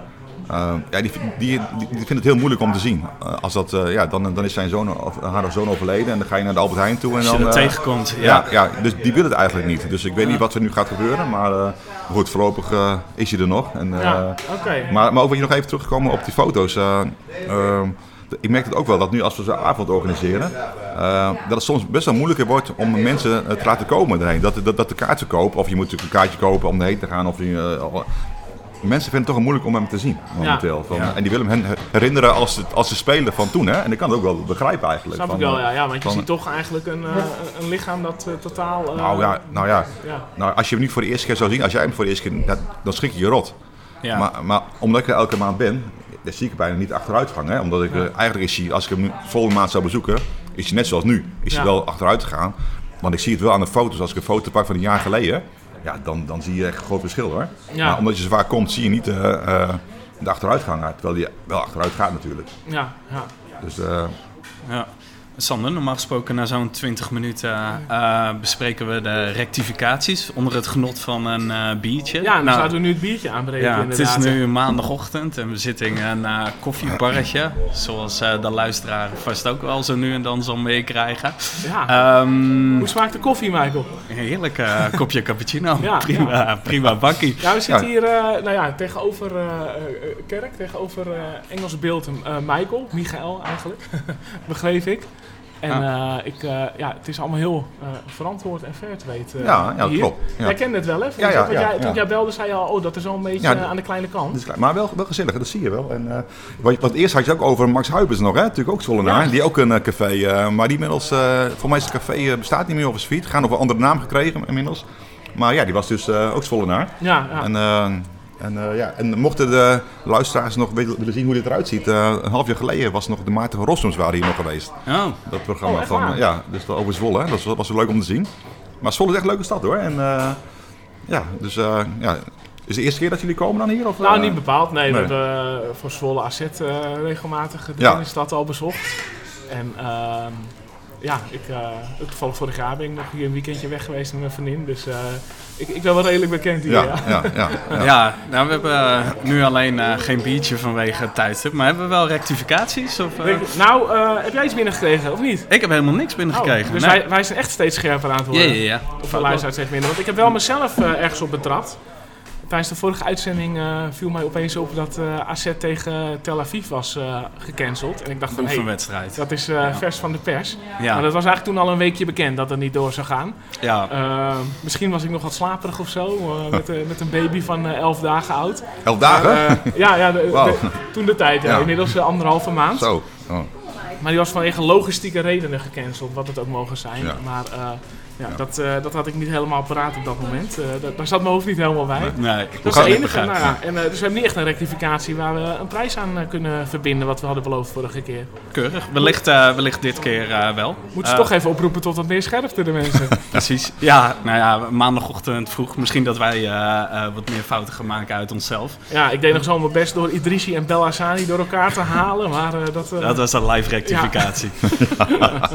eh, ja, die, die, vindt het heel moeilijk om te zien. Eh, als dat, eh, ja, dan, dan is zijn zoon, of, haar zoon overleden en dan ga je naar de Albert Heijn toe. En
Als je
dan,
dat tegenkomt, ja.
ja, ja, dus die wil het eigenlijk niet. Dus ik weet niet wat er nu gaat gebeuren, maar goed, voorlopig is hij er nog. En,
Ja,
maar, maar ook wil je nog even terugkomen op die foto's. eh, ehm, ik merk het ook wel dat nu als we zo'n avond organiseren, dat het soms best wel moeilijker wordt om mensen te laten komen erheen. Dat, dat, dat de kaartverkoop, of je moet natuurlijk een kaartje kopen om erheen te gaan. Of je, mensen vinden het toch moeilijk om hem te zien momenteel. Van,
Ja.
En die willen hem hen- herinneren als, het, als ze spelen van toen. Hè? En ik kan het ook wel begrijpen eigenlijk.
Snap
van,
ik wel,
eh,
ja. ja want je
van-
ziet toch eigenlijk een, eh, een lichaam dat eh, totaal... eh,
Nou ja, nou ja.
ja.
Nou, als je hem niet voor de eerste keer zou zien, als jij hem voor de eerste keer, dan schrik je je rot.
Ja.
Maar, maar omdat ik er elke maand ben, dan zie ik er bijna niet achteruit gaan. Hè? Omdat ik, eigenlijk is hij, als ik hem volgende maand zou bezoeken, is hij net zoals nu. Is hij
Ja.
wel achteruit gegaan. Want ik zie het wel aan de foto's. Als ik een foto pak van een jaar geleden, ja, dan, dan zie je echt een groot verschil hoor.
Ja.
Maar omdat je zo vaak komt, zie je niet eh, eh, de achteruitgang. Terwijl hij wel achteruit gaat natuurlijk.
Ja, ja.
Dus eh,
Ja. Sander, normaal gesproken na zo'n 20 minuten eh, bespreken we de rectificaties onder het genot van een eh, biertje.
ja, dan
Nou,
zouden we nu het biertje aanbreken
ja, het is nu maandagochtend en we zitten in een eh, koffiebarretje. Zoals eh, de luisteraar vast ook wel zo nu en dan zal meekrijgen.
Ja.
Ehm
Hoe smaakt de koffie, Michael?
heerlijk eh, kopje cappuccino.
Ja,
prima, prima bakkie.
Ja, we zitten hier eh, nou ja, tegenover eh, eh, Kerk, tegenover eh Engelse beeld eh, Michael, Michael eigenlijk, begreep ik. En eh, ik, eh, ja, het is allemaal heel eh, verantwoord en fair to weten.
Ja, ja, klopt. Ja.
Jij kent het wel, hè?
Ja, ja,
Want
ja,
jij. Toen jij belde, zei je al, oh, dat is wel een beetje aan de kleine kant.
Maar wel, wel gezellig, dat zie je wel. En, wat, wat eerst had je ook over Max Huibers nog, hè? natuurlijk ook Zwollenaar.
Ja.
Die ook een café, maar die inmiddels, voor mij is het café bestaat niet meer of is failliet. Gaan nog een andere naam gekregen inmiddels. Maar ja, die was dus ook Zwollenaar.
Ja, ja.
En, en, eh, ja, en mochten de luisteraars nog willen, willen zien hoe dit eruit ziet, eh, een half jaar geleden was nog de Maarten van Rossums waren hier nog geweest.
Oh,
Dat programma
Oh,
van, ja, dus over Zwolle. hè. Dat was, was wel leuk om te zien. Maar Zwolle is echt een leuke stad hoor. En eh, ja, dus eh, ja, is het de eerste keer dat jullie komen dan hier? Of,
nou, niet bepaald. Nee, we hebben voor Zwolle AZ eh, regelmatig de
Ja.
binnenstad al bezocht. En ehm, ja, ik, eh toevallig vorig jaar ben ik nog hier een weekendje weg geweest met mijn vriendin. Dus eh, ik, ik ben wel redelijk bekend hier.
Ja,
Ja.
ja, ja. ja.
ja. nou we hebben eh, nu alleen eh, geen biertje vanwege het tijdstip. Maar hebben we wel rectificaties? Of, eh?
Nou, eh, heb jij iets binnengekregen of niet?
Ik heb helemaal niks binnengekregen.
Oh, dus
Nee.
wij, wij zijn echt steeds scherper aan het
Ja,
worden.
ja, ja.
Of de luisteraars steeds minder. Want ik heb wel mezelf eh, ergens op betrapt. Tijdens de vorige uitzending eh, viel mij opeens op dat eh AZ tegen Tel Aviv was eh, gecanceld. En ik dacht van, hey,
Oefenwedstrijd.
dat is vers van de pers.
Ja,
Maar dat was eigenlijk toen al een weekje bekend dat het niet door zou gaan.
ja.
Misschien was ik nog wat slaperig of zo, met, met een baby van eh 11 dagen oud.
Elf dagen?
Ja, ja de-
Wauw.
de- toen de tijd, ja. Inmiddels anderhalve maand.
Zo. Oh.
Maar die was vanwege logistieke redenen gecanceld, wat het ook mogen zijn. Maar ja,
Ja.
Dat, eh, dat had ik niet helemaal paraat op dat moment. Eh, da- daar zat mijn hoofd niet helemaal bij.
Nee,
Dat is de
het?
enige. Nou ja, en, eh, dus we hebben niet echt een rectificatie waar we een prijs aan kunnen verbinden, wat we hadden beloofd vorige keer.
Keurig. Wellicht, wellicht dit keer wel.
Moeten ze toch even oproepen tot wat meer scherpte, de mensen.
Precies. Ja, nou ja, maandagochtend vroeg. Misschien dat wij wat meer fouten gaan maken uit onszelf.
ja, ik deed nog zo mijn best door Idrissi en Belhassani door elkaar te halen, maar dat...
Dat was een live rectificatie. Maar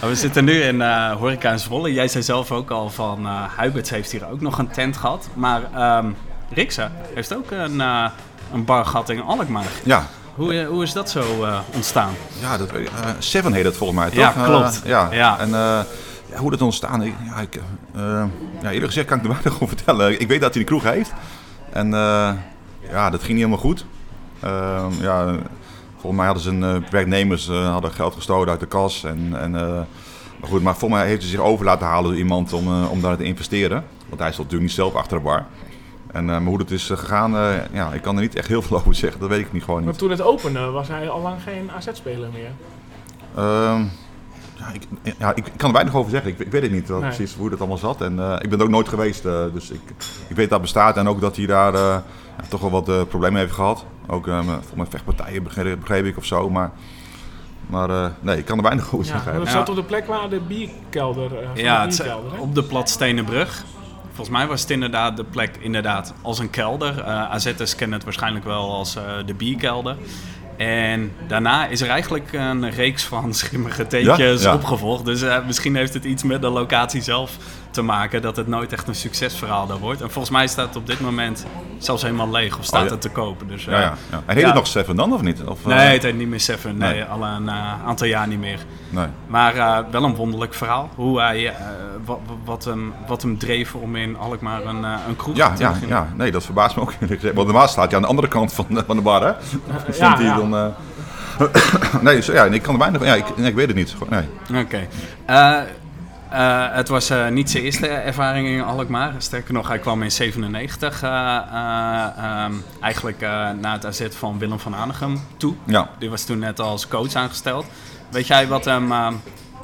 We zitten nu in Horeca in Zwolle. Jij zei zelf ook al van Huiberts heeft hier ook nog een tent gehad. Maar ehm Riksa heeft ook een, eh, een bar gehad in Alkmaar.
Ja,
Hoe, eh, hoe is dat zo ontstaan?
ja dat, Seven heet het volgens mij, toch?
Ja, klopt.
ja.
Ja.
En ja, hoe dat ontstaan, ik, ja, ik, ja, eerlijk gezegd kan ik er weinig over vertellen. Ik weet dat hij een kroeg heeft. En ja, dat ging niet helemaal goed. Eh, ja, volgens mij hadden zijn eh, werknemers hadden geld gestolen uit de kas. En, en, maar goed, maar volgens mij heeft hij zich over laten halen door iemand om, eh, om daar te investeren. Want hij stond natuurlijk niet zelf achter de bar. En, eh, maar hoe dat is eh, gegaan, ja, ik kan er niet echt heel veel over zeggen. Dat weet ik niet gewoon
Maar
niet.
toen het opende was hij al lang geen AZ-speler meer.
Ehm, ja, ik, ja, ik kan er weinig over zeggen. Ik, ik weet het niet
Nee.
precies hoe dat allemaal zat. En, ik ben er ook nooit geweest, dus ik, ik weet dat het bestaat. En ook dat hij daar ja, toch wel wat problemen heeft gehad. Ook voor mijn vechtpartijen begreep, begreep ik of zo. Maar, maar eh, nee, ik kan er weinig over
Ja,
zeggen.
maar dat
Ja.
zat op de plek waar de bierkelder... eh van
Ja,
de
het,
bierkelder, hè?
op de Platstenen brug. Volgens mij was het inderdaad de plek inderdaad als een kelder. Eh AZ'ers kennen het waarschijnlijk wel als eh, de bierkelder. En daarna is er eigenlijk een reeks van schimmige tentjes
Ja? Ja.
opgevolgd. Dus eh, misschien heeft het iets met de locatie zelf te maken. Dat het nooit echt een succesverhaal daar wordt. En volgens mij staat het op dit moment zelfs helemaal leeg. Of staat
Oh, ja.
het te kopen. Dus, eh,
Ja, ja, ja. En heet het nog Seven dan of niet? Of, eh,
Nee, het heet niet meer Seven. Nee,
Nee.
al een eh, aantal jaar niet meer.
nee.
Maar eh, wel een wonderlijk verhaal. Hoe hij, eh, wat, wat, hem, wat hem dreef om in Alkmaar een, eh, een kroeg
Ja,
te
ja,
beginnen.
ja, nee, dat verbaast me ook. Want normaal staat hij aan de andere kant van, de- van de bar, hè? Stond hij dan... eh, nee, zo, ja, ik kan er weinig... Ja, ik, nee, ik weet het niet. Nee.
Oké. Eh, eh, het was eh, niet zijn eerste ervaring in Alkmaar. Sterker nog, hij kwam in 97 eh, eh, ehm, eigenlijk na het AZ van Willem van Aanegem toe.
Ja.
Die was toen net als coach aangesteld. Weet jij wat hem, eh,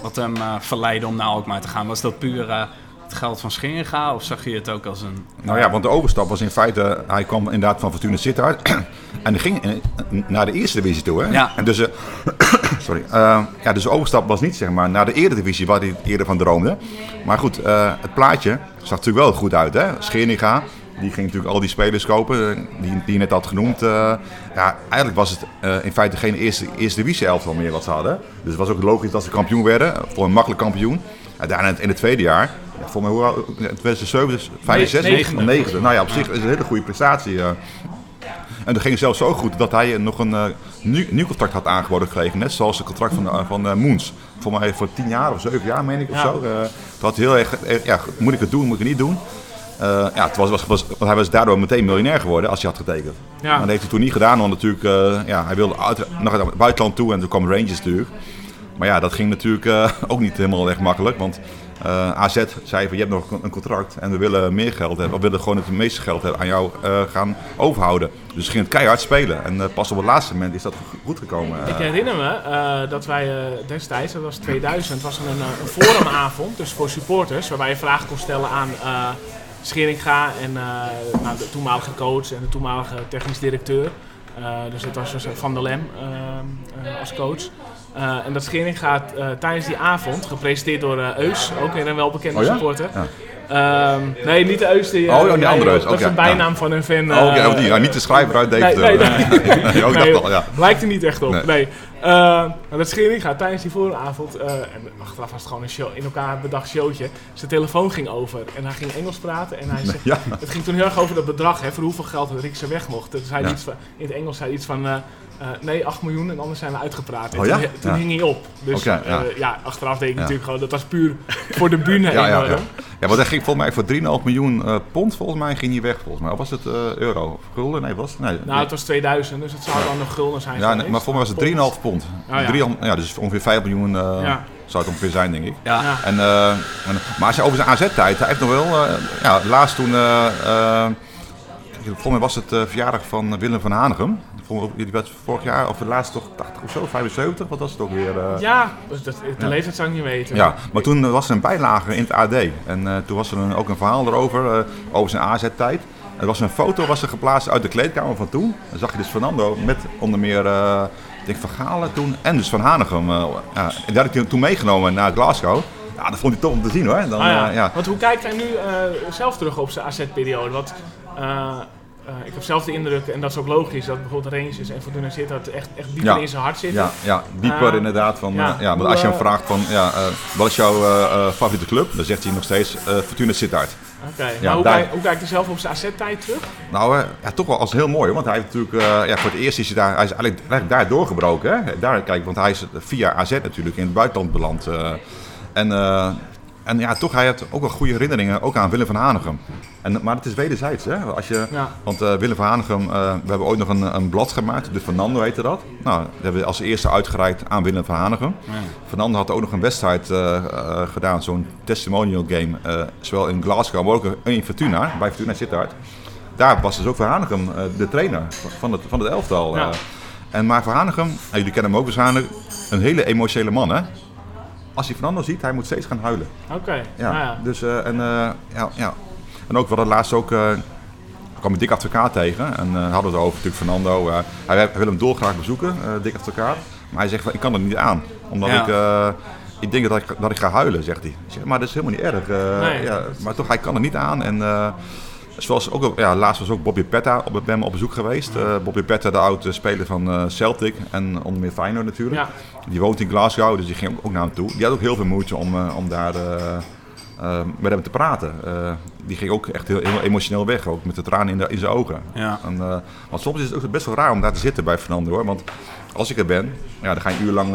wat hem verleidde om naar Alkmaar te gaan? Was dat puur het geld van Scheringa of zag je het ook als een...
Nou ja, want de overstap was in feite, hij kwam inderdaad van Fortuna Sittard en hij ging naar de eerste divisie toe. Hè?
Ja.
En dus, eh, sorry, Eh, ja, dus de overstap was niet zeg maar naar de eredivisie waar hij eerder van droomde. Maar goed, eh, het plaatje zag natuurlijk wel goed uit. Hè? Scheringa, die ging natuurlijk al die spelers kopen die, die je net had genoemd. ja, eigenlijk was het in feite geen eerste, eerste divisie elftal meer wat ze hadden. Dus het was ook logisch dat ze kampioen werden, voor een makkelijk kampioen. En daarna in het- tweede jaar, ja, voor mij, hoe oud- 2007, 5, 6,
negende.
9. Nou ja, op zich is het een hele goede prestatie. eh. En dat ging zelfs zo goed dat hij nog een eh, nieuw, nieuw contract had aangeboden gekregen. Net zoals het contract van, eh, van eh, Moens. Voor mij voor 10 jaar of 7 jaar, meen ik of
Ja.
zo. Het had heel erg, ja, moet ik het doen, moet ik het niet doen? Ja, het was, was, was, want hij was daardoor meteen miljonair geworden als hij had getekend.
Ja.
Maar dat heeft hij toen niet gedaan, want natuurlijk, ja, hij wilde uit, naar het buitenland toe en toen kwam Rangers natuurlijk. Maar ja, dat ging natuurlijk eh, ook niet helemaal echt makkelijk, want eh, AZ zei van je hebt nog een contract en we willen meer geld hebben. We willen gewoon het meeste geld hebben aan jou eh, gaan overhouden. Dus ging het keihard spelen en pas op het laatste moment is dat goed gekomen.
Ik herinner me dat wij destijds, dat was 2000, was een, een forumavond, dus voor supporters, waarbij je vragen kon stellen aan Scheringa en nou, de toenmalige coach en de toenmalige technisch directeur. Dus dat was dus Van der Lem eh, eh, als coach. Eh, en dat Scheringa eh, tijdens die avond, gepresenteerd door eh, Eus, ook weer een welbekende
Oh ja?
supporter.
Ja.
Ehm, nee, niet de Eus. Die,
Oh, ja, die andere Eus,
Dat is
oké,
een bijnaam van een fan.
Oh,
eh,
oh, die, ja, niet de schrijver uit Deventer.
nee, nee.
Nee, oh, ik
Nee,
dacht al, ja.
Lijkt er niet echt op.
Nee.
Nee. Eh, dat Schering gaat tijdens die vooravond, eh en achteraf was het gewoon een show, in elkaar bedacht showtje. Zijn telefoon ging over en hij ging Engels praten en hij zei,
Ja.
het ging toen heel erg over dat bedrag, hè, voor hoeveel geld Rikse weg mocht. Dus hij
Ja.
iets van, in het Engels zei hij iets van, eh, nee, 8 miljoen en anders zijn we uitgepraat. En
Oh ja?
Toen, toen hing hij op. Dus
ja.
achteraf denk ik natuurlijk gewoon, dat was puur voor de bühne
Ja, ja, ja. ja, want hij ging volgens mij voor 3,5 miljoen pond, volgens mij ging hij weg. Volgens mij. Of was het euro? Of gulden? Nee, was het? Nee.
Nou, het was 2000, dus het zou dan nog gulden zijn
ja, nee, maar volgens mij was het 3,5 pond.
Oh, ja.
3,5 ja, dus ongeveer 5 miljoen eh,
Ja.
zou het ongeveer zijn, denk ik.
Ja,
Ja.
En, eh, en- maar als je over zijn AZ-tijd, hij heeft nog wel, eh, ja, laatst toen, eh, eh, volgens mij was het uh, verjaardag van Willem van Hanegem. Die werd vorig jaar, of laatst toch 80 of zo, 75, wat was het ook weer? Uh...
Ja, dat, de ja. leeftijd zou ik niet weten.
Ja, maar toen was er een bijlage in het AD. En toen was er een, ook een verhaal erover, over zijn AZ-tijd. Er was een foto was er geplaatst uit de kleedkamer van toen. Dan zag je dus Fernando met onder meer denk Van Galen toen en dus Van Hanegem. Uh, ja, en dat had ik toen meegenomen naar Glasgow. Ja, dat vond hij toch om te zien hoor. Dan,
ah, ja.
Uh, ja.
Want hoe kijkt hij nu zelf terug op zijn AZ-periode? Want ik heb zelf de indruk, en dat is ook logisch, dat bijvoorbeeld Rangers en Fortuna zit dat echt, echt dieper ja. in zijn hart zitten.
Ja, ja dieper inderdaad. Van, ja. ja maar als je hem vraagt van, ja, wat is jouw favoriete club? Dan zegt hij nog steeds Fortuna Sittard.
Oké, ja, hoe, daar... hoe kijkt hij zelf op zijn AZ-tijd terug?
Nou, uh, ja, toch wel als heel mooi, want hij heeft natuurlijk, uh, ja, voor het eerst is hij daar, hij is eigenlijk, eigenlijk daar doorgebroken. Hè? Daar, kijk, want hij is via AZ natuurlijk in het buitenland beland. Uh, en, en ja, toch, hij heeft ook wel goede herinneringen, ook aan Willem van Hanegem. En, maar het is wederzijds, hè? Als je, ja. Want uh, Willem van Hanegem, uh, we hebben ooit nog een, een blad gemaakt, de Fernando heette dat. Nou, dat hebben we als eerste uitgereikt aan Willem van Hanegem. Ja. Fernando had ook nog een wedstrijd uh, gedaan, zo'n testimonial game, zowel in Glasgow, maar ook in Fortuna, bij Fortuna Sittard. Daar was dus ook Van Hanegem de trainer van het, van het elftal. Ja. en maar Van Hanegem, jullie kennen hem ook waarschijnlijk, een hele emotionele man, hè? Als hij Fernando ziet, hij moet steeds gaan huilen.
Oké.
Ja, nou ja, Dus, uh, en, uh, ja, ja. en ook, we hadden laatst ook, uh, kwam ik Dick Advocaat tegen. En hadden we het over natuurlijk Fernando. hij, hij, wil hem dolgraag bezoeken, Dick Advocaat. Maar hij zegt, van, ik kan er niet aan. Omdat ik, ik denk dat ik, dat ik ga huilen, zegt hij. Zeg, maar dat is helemaal niet erg. Nee. ja, maar toch, hij kan er niet aan. En Zoals ook, ja, laatst was ook Bobby Petta op, bij op bezoek geweest. Uh, Bobby Petta, de oude speler van uh, Celtic en onder meer Feyenoord natuurlijk. Ja. Die woont in Glasgow, dus die ging ook naar hem toe. Die had ook heel veel moeite om, uh, om daar met hem te praten. die ging ook echt heel, heel, emotioneel weg, ook met de tranen in, de, in zijn ogen. Ja. En, want soms is het ook best wel raar om daar te zitten bij Fernando hoor. Want als ik er ben, ja, dan ga je een uur lang,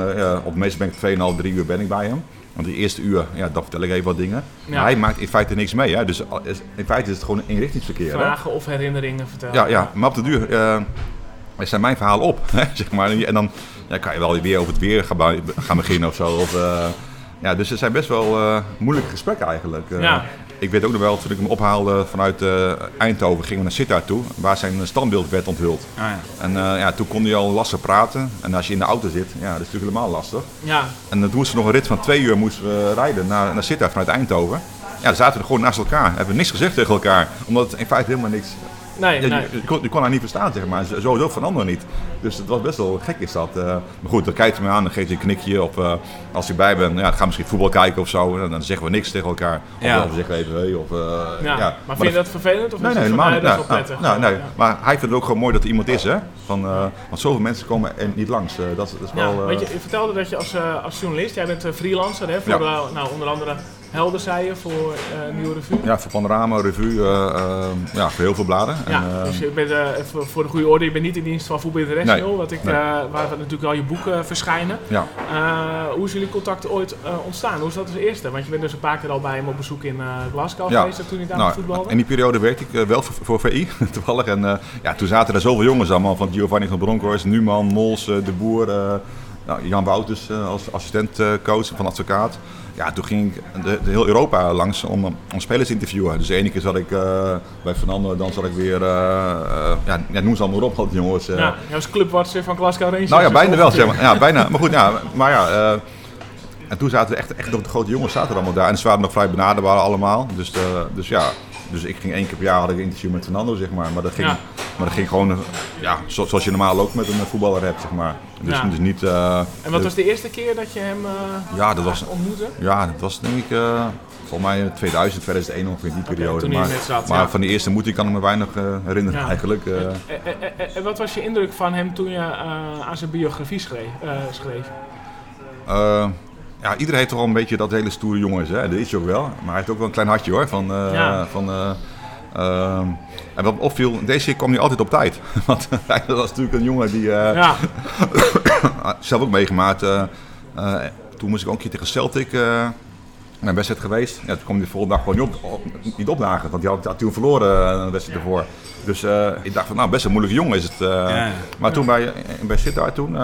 op de meeste ben ik 2,5, 3 uur ben ik bij hem. Want die eerste uur, ja, dan vertel ik even wat dingen. Hij maakt in feite niks mee. Hè? Dus in feite is het gewoon een inrichtingsverkeer.
Vragen hè? of herinneringen vertellen.
Ja, ja, maar op de duur uh, zijn mijn verhaal op. Hè, zeg maar. En dan ja, kan je wel weer over het weer gaan, gaan beginnen of zo. Of, uh, ja, dus het zijn best wel uh, moeilijke gesprekken eigenlijk. Ja ik weet ook nog wel, toen ik hem ophaalde vanuit Eindhoven, gingen we naar Sittard toe, waar zijn standbeeld werd onthuld. Ah, ja. En ja, toen kon hij al lastig praten. En als je in de auto zit, ja, dat is natuurlijk helemaal lastig. Ja. En dan moesten we nog een rit van twee uur moesten we rijden naar, naar Sittard vanuit Eindhoven. Ja, dan zaten we gewoon naast elkaar. Hebben niks gezegd tegen elkaar, omdat het in feite helemaal niks Nee, nee. Je, kon, je, kon, haar niet verstaan, zeg maar. Sowieso van anderen niet. Dus het was best wel gek is dat. Uh, maar goed, dan kijkt hij me aan, dan geeft hij een knikje. Of uh, als hij bij ben, ja, dan gaan we misschien voetbal kijken of zo. En dan zeggen we niks tegen elkaar. Ja. Of we zeggen even hey. Of, uh,
ja. ja. Maar, vind je dat vervelend? Of
nee, nee, helemaal niet. Nou, nou, nou, nee. Maar hij vindt het ook gewoon mooi dat er iemand is, hè. Van, want zoveel mensen komen er niet langs. dat, dat is wel,
weet je, je vertelde dat je als, als journalist, jij bent freelancer hè, voor nou, onder andere Helder zei je voor uh, Nieuwe Revue?
Ja, voor Panorama, Revue, uh, uh, ja, voor heel veel bladen.
Ja, en, dus je bent, voor, voor de goede orde, je bent niet in dienst van Voetbal Nee, wat ik, nee. waar natuurlijk al je boeken verschijnen. Ja. hoe is jullie contact ooit ontstaan? Hoe is dat als eerste? Want je bent dus een paar keer al bij hem op bezoek in Glasgow ja. geweest toen hij daar nou, voetbalde.
In die periode werkte ik wel voor, voor VI, toevallig. En ja, toen zaten er zoveel jongens allemaal, van Giovanni van Bronckhorst, Numan, Mols, De Boer... Nou, Jan Wouters als assistentcoach van advocaat ja, toen ging ik de, de heel Europa langs om, om spelers te interviewen. Dus de ene keer zat ik uh, bij Fernando, dan zat ik weer, uh, uh, ja, ja, noem ze allemaal op, die jongens.
ja, jij was van Glasgow Rangers.
Nou ja, bijna wel, zeg maar. Ja, bijna. Maar goed, ja, maar ja. en toen zaten we echt, echt nog de grote jongens zaten allemaal daar. En ze waren nog vrij benaderbaar allemaal. Dus, dus ja, dus ik ging één keer per jaar had ik een interview met Fernando, zeg maar. Maar dat ging, maar dat ging gewoon ja, zoals je normaal ook met een voetballer hebt, zeg maar. Dus, dus niet... Uh,
en wat was de eerste keer dat je hem uh, ja, dat was, ontmoette?
Ja, dat was denk ik... Uh, volgens mij 2000, 2001 ongeveer in die periode.
Okay, maar,
zat, maar ja. van die eerste ontmoeting kan ik me weinig herinneren ja. eigenlijk.
En wat was je indruk van hem toen je aan zijn biografie schreef? schreef?
ja, iedereen heeft toch wel een beetje dat hele stoere jongens. Hè? Dat is hij ook wel. Maar hij heeft ook wel een klein hartje hoor. Van, ja. van, uh, en wat opviel, deze keer kwam hij altijd op tijd. Want hij was natuurlijk een jongen die... ja. zelf ook meegemaakt. toen moest ik ook een keer tegen Celtic mijn wedstrijd geweest. Ja, toen kwam de volgende dag gewoon niet, op, niet opdagen. Want hij had, had toen verloren een wedstrijd ervoor. Dus ik dacht van, nou, best een moeilijke jongen is het. Ja, maar toen bij, bij Sittard toen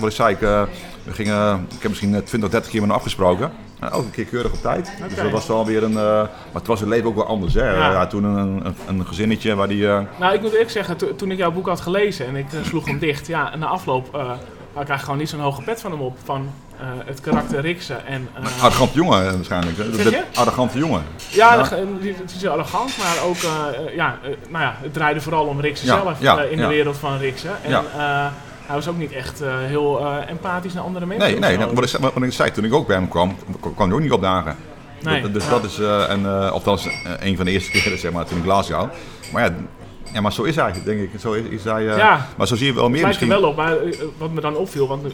wat ik zei, ik, eh, we gingen, ik heb misschien eh, 20, 30 keer met hem afgesproken. En elke keer keurig op tijd. Dus dat was wel weer een. eh, maar het was het leven ook wel anders. Hè?
Ja.
Ja. toen een, een, een gezinnetje waar die. eh,
Nou, ik moet eerlijk zeggen, to- toen ik jouw boek had gelezen en ik eh, sloeg hem dicht, ja, en na afloop had ik eigenlijk gewoon niet zo'n hoge pet van hem op. Van eh, het karakter Riksen en... eh,
arrogante jongen eh, waarschijnlijk.
Je?
arrogante jongen.
ja, het is arrogant, maar ook, ja, nou ja, het draaide vooral om Riksen
Ja,
zelf
ja,
in de wereld van Riksen. En hij was ook niet echt heel empathisch naar andere mensen.
Nee, nee wat, ik, zei- wat ik zei, toen ik ook bij hem kwam, kwam hij ook niet opdagen.
Nee,
Dat- dus dat is, en, althans, een van de eerste keren zeg maar, toen ik Glasgow. Maar ja, ja, maar zo is hij, denk ik. Zo is, is hij, eh,
Ja.
Maar zo zie je wel
Het
meer
lijkt er
misschien.
wel op, maar eh, wat me dan opviel, want nu,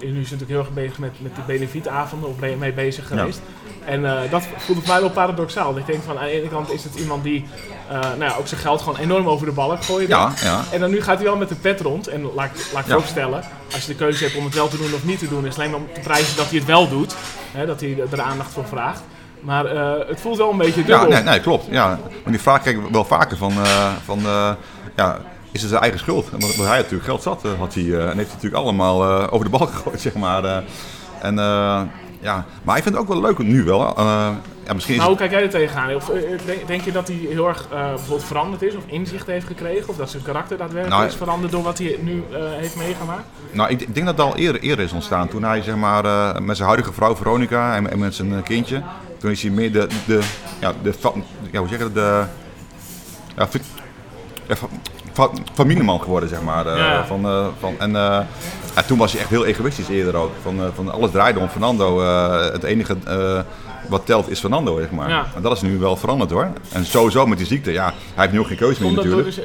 nu, is natuurlijk heel erg bezig met, met die benefietavonden, of ben je mee bezig
Ja.
geweest. En eh, dat voelt mij wel paradoxaal. Ik denk van aan de ene kant is het iemand die nou ja, ook zijn geld gewoon enorm over de balk gooit.
Ja, ja.
En dan nu gaat hij wel met de pet rond. En laat, ik- laat ik
Ja.
vooropstellen, als je de keuze hebt om het wel te doen of niet te doen, is alleen maar om te prijzen dat hij het wel doet. Hè, dat hij er aandacht voor vraagt. Maar eh, het voelt wel een beetje
Ja,
dubbel.
nee, nee, klopt. Ja. Maar die vraag krijg ik wel vaker van, eh, van eh, ja, is het zijn eigen schuld? Want hij natuurlijk geld zat, had hij, en heeft hij natuurlijk allemaal over de balk gegooid, zeg maar. en, ja. Maar hij vindt het ook wel leuk nu wel. ja, misschien is
Maar hoe kijk jij er tegenaan? Of, denk, je dat hij heel erg bijvoorbeeld veranderd is of inzicht heeft gekregen? Of dat zijn karakter daadwerkelijk
Nou,
is veranderd door wat hij nu heeft meegemaakt?
nou, ik, ik denk dat het al eerder, eerder is ontstaan. Toen hij zeg maar, met zijn huidige vrouw Veronica en, en met zijn kindje, toen is hij meer de, de, ja, de, ja, hoe zeg je dat, de, ja, ja, fa- fa- familieman geworden, zeg maar. eh,
Ja.
van, eh, van, en eh, ja, toen was hij echt heel egoïstisch eerder ook. Van, van alles draaide om Fernando. het enige wat telt is Fernando, zeg maar.
Ja.
En dat is nu wel veranderd hoor. En sowieso met die ziekte, ja, hij heeft nu ook geen keuze meer natuurlijk.
dus,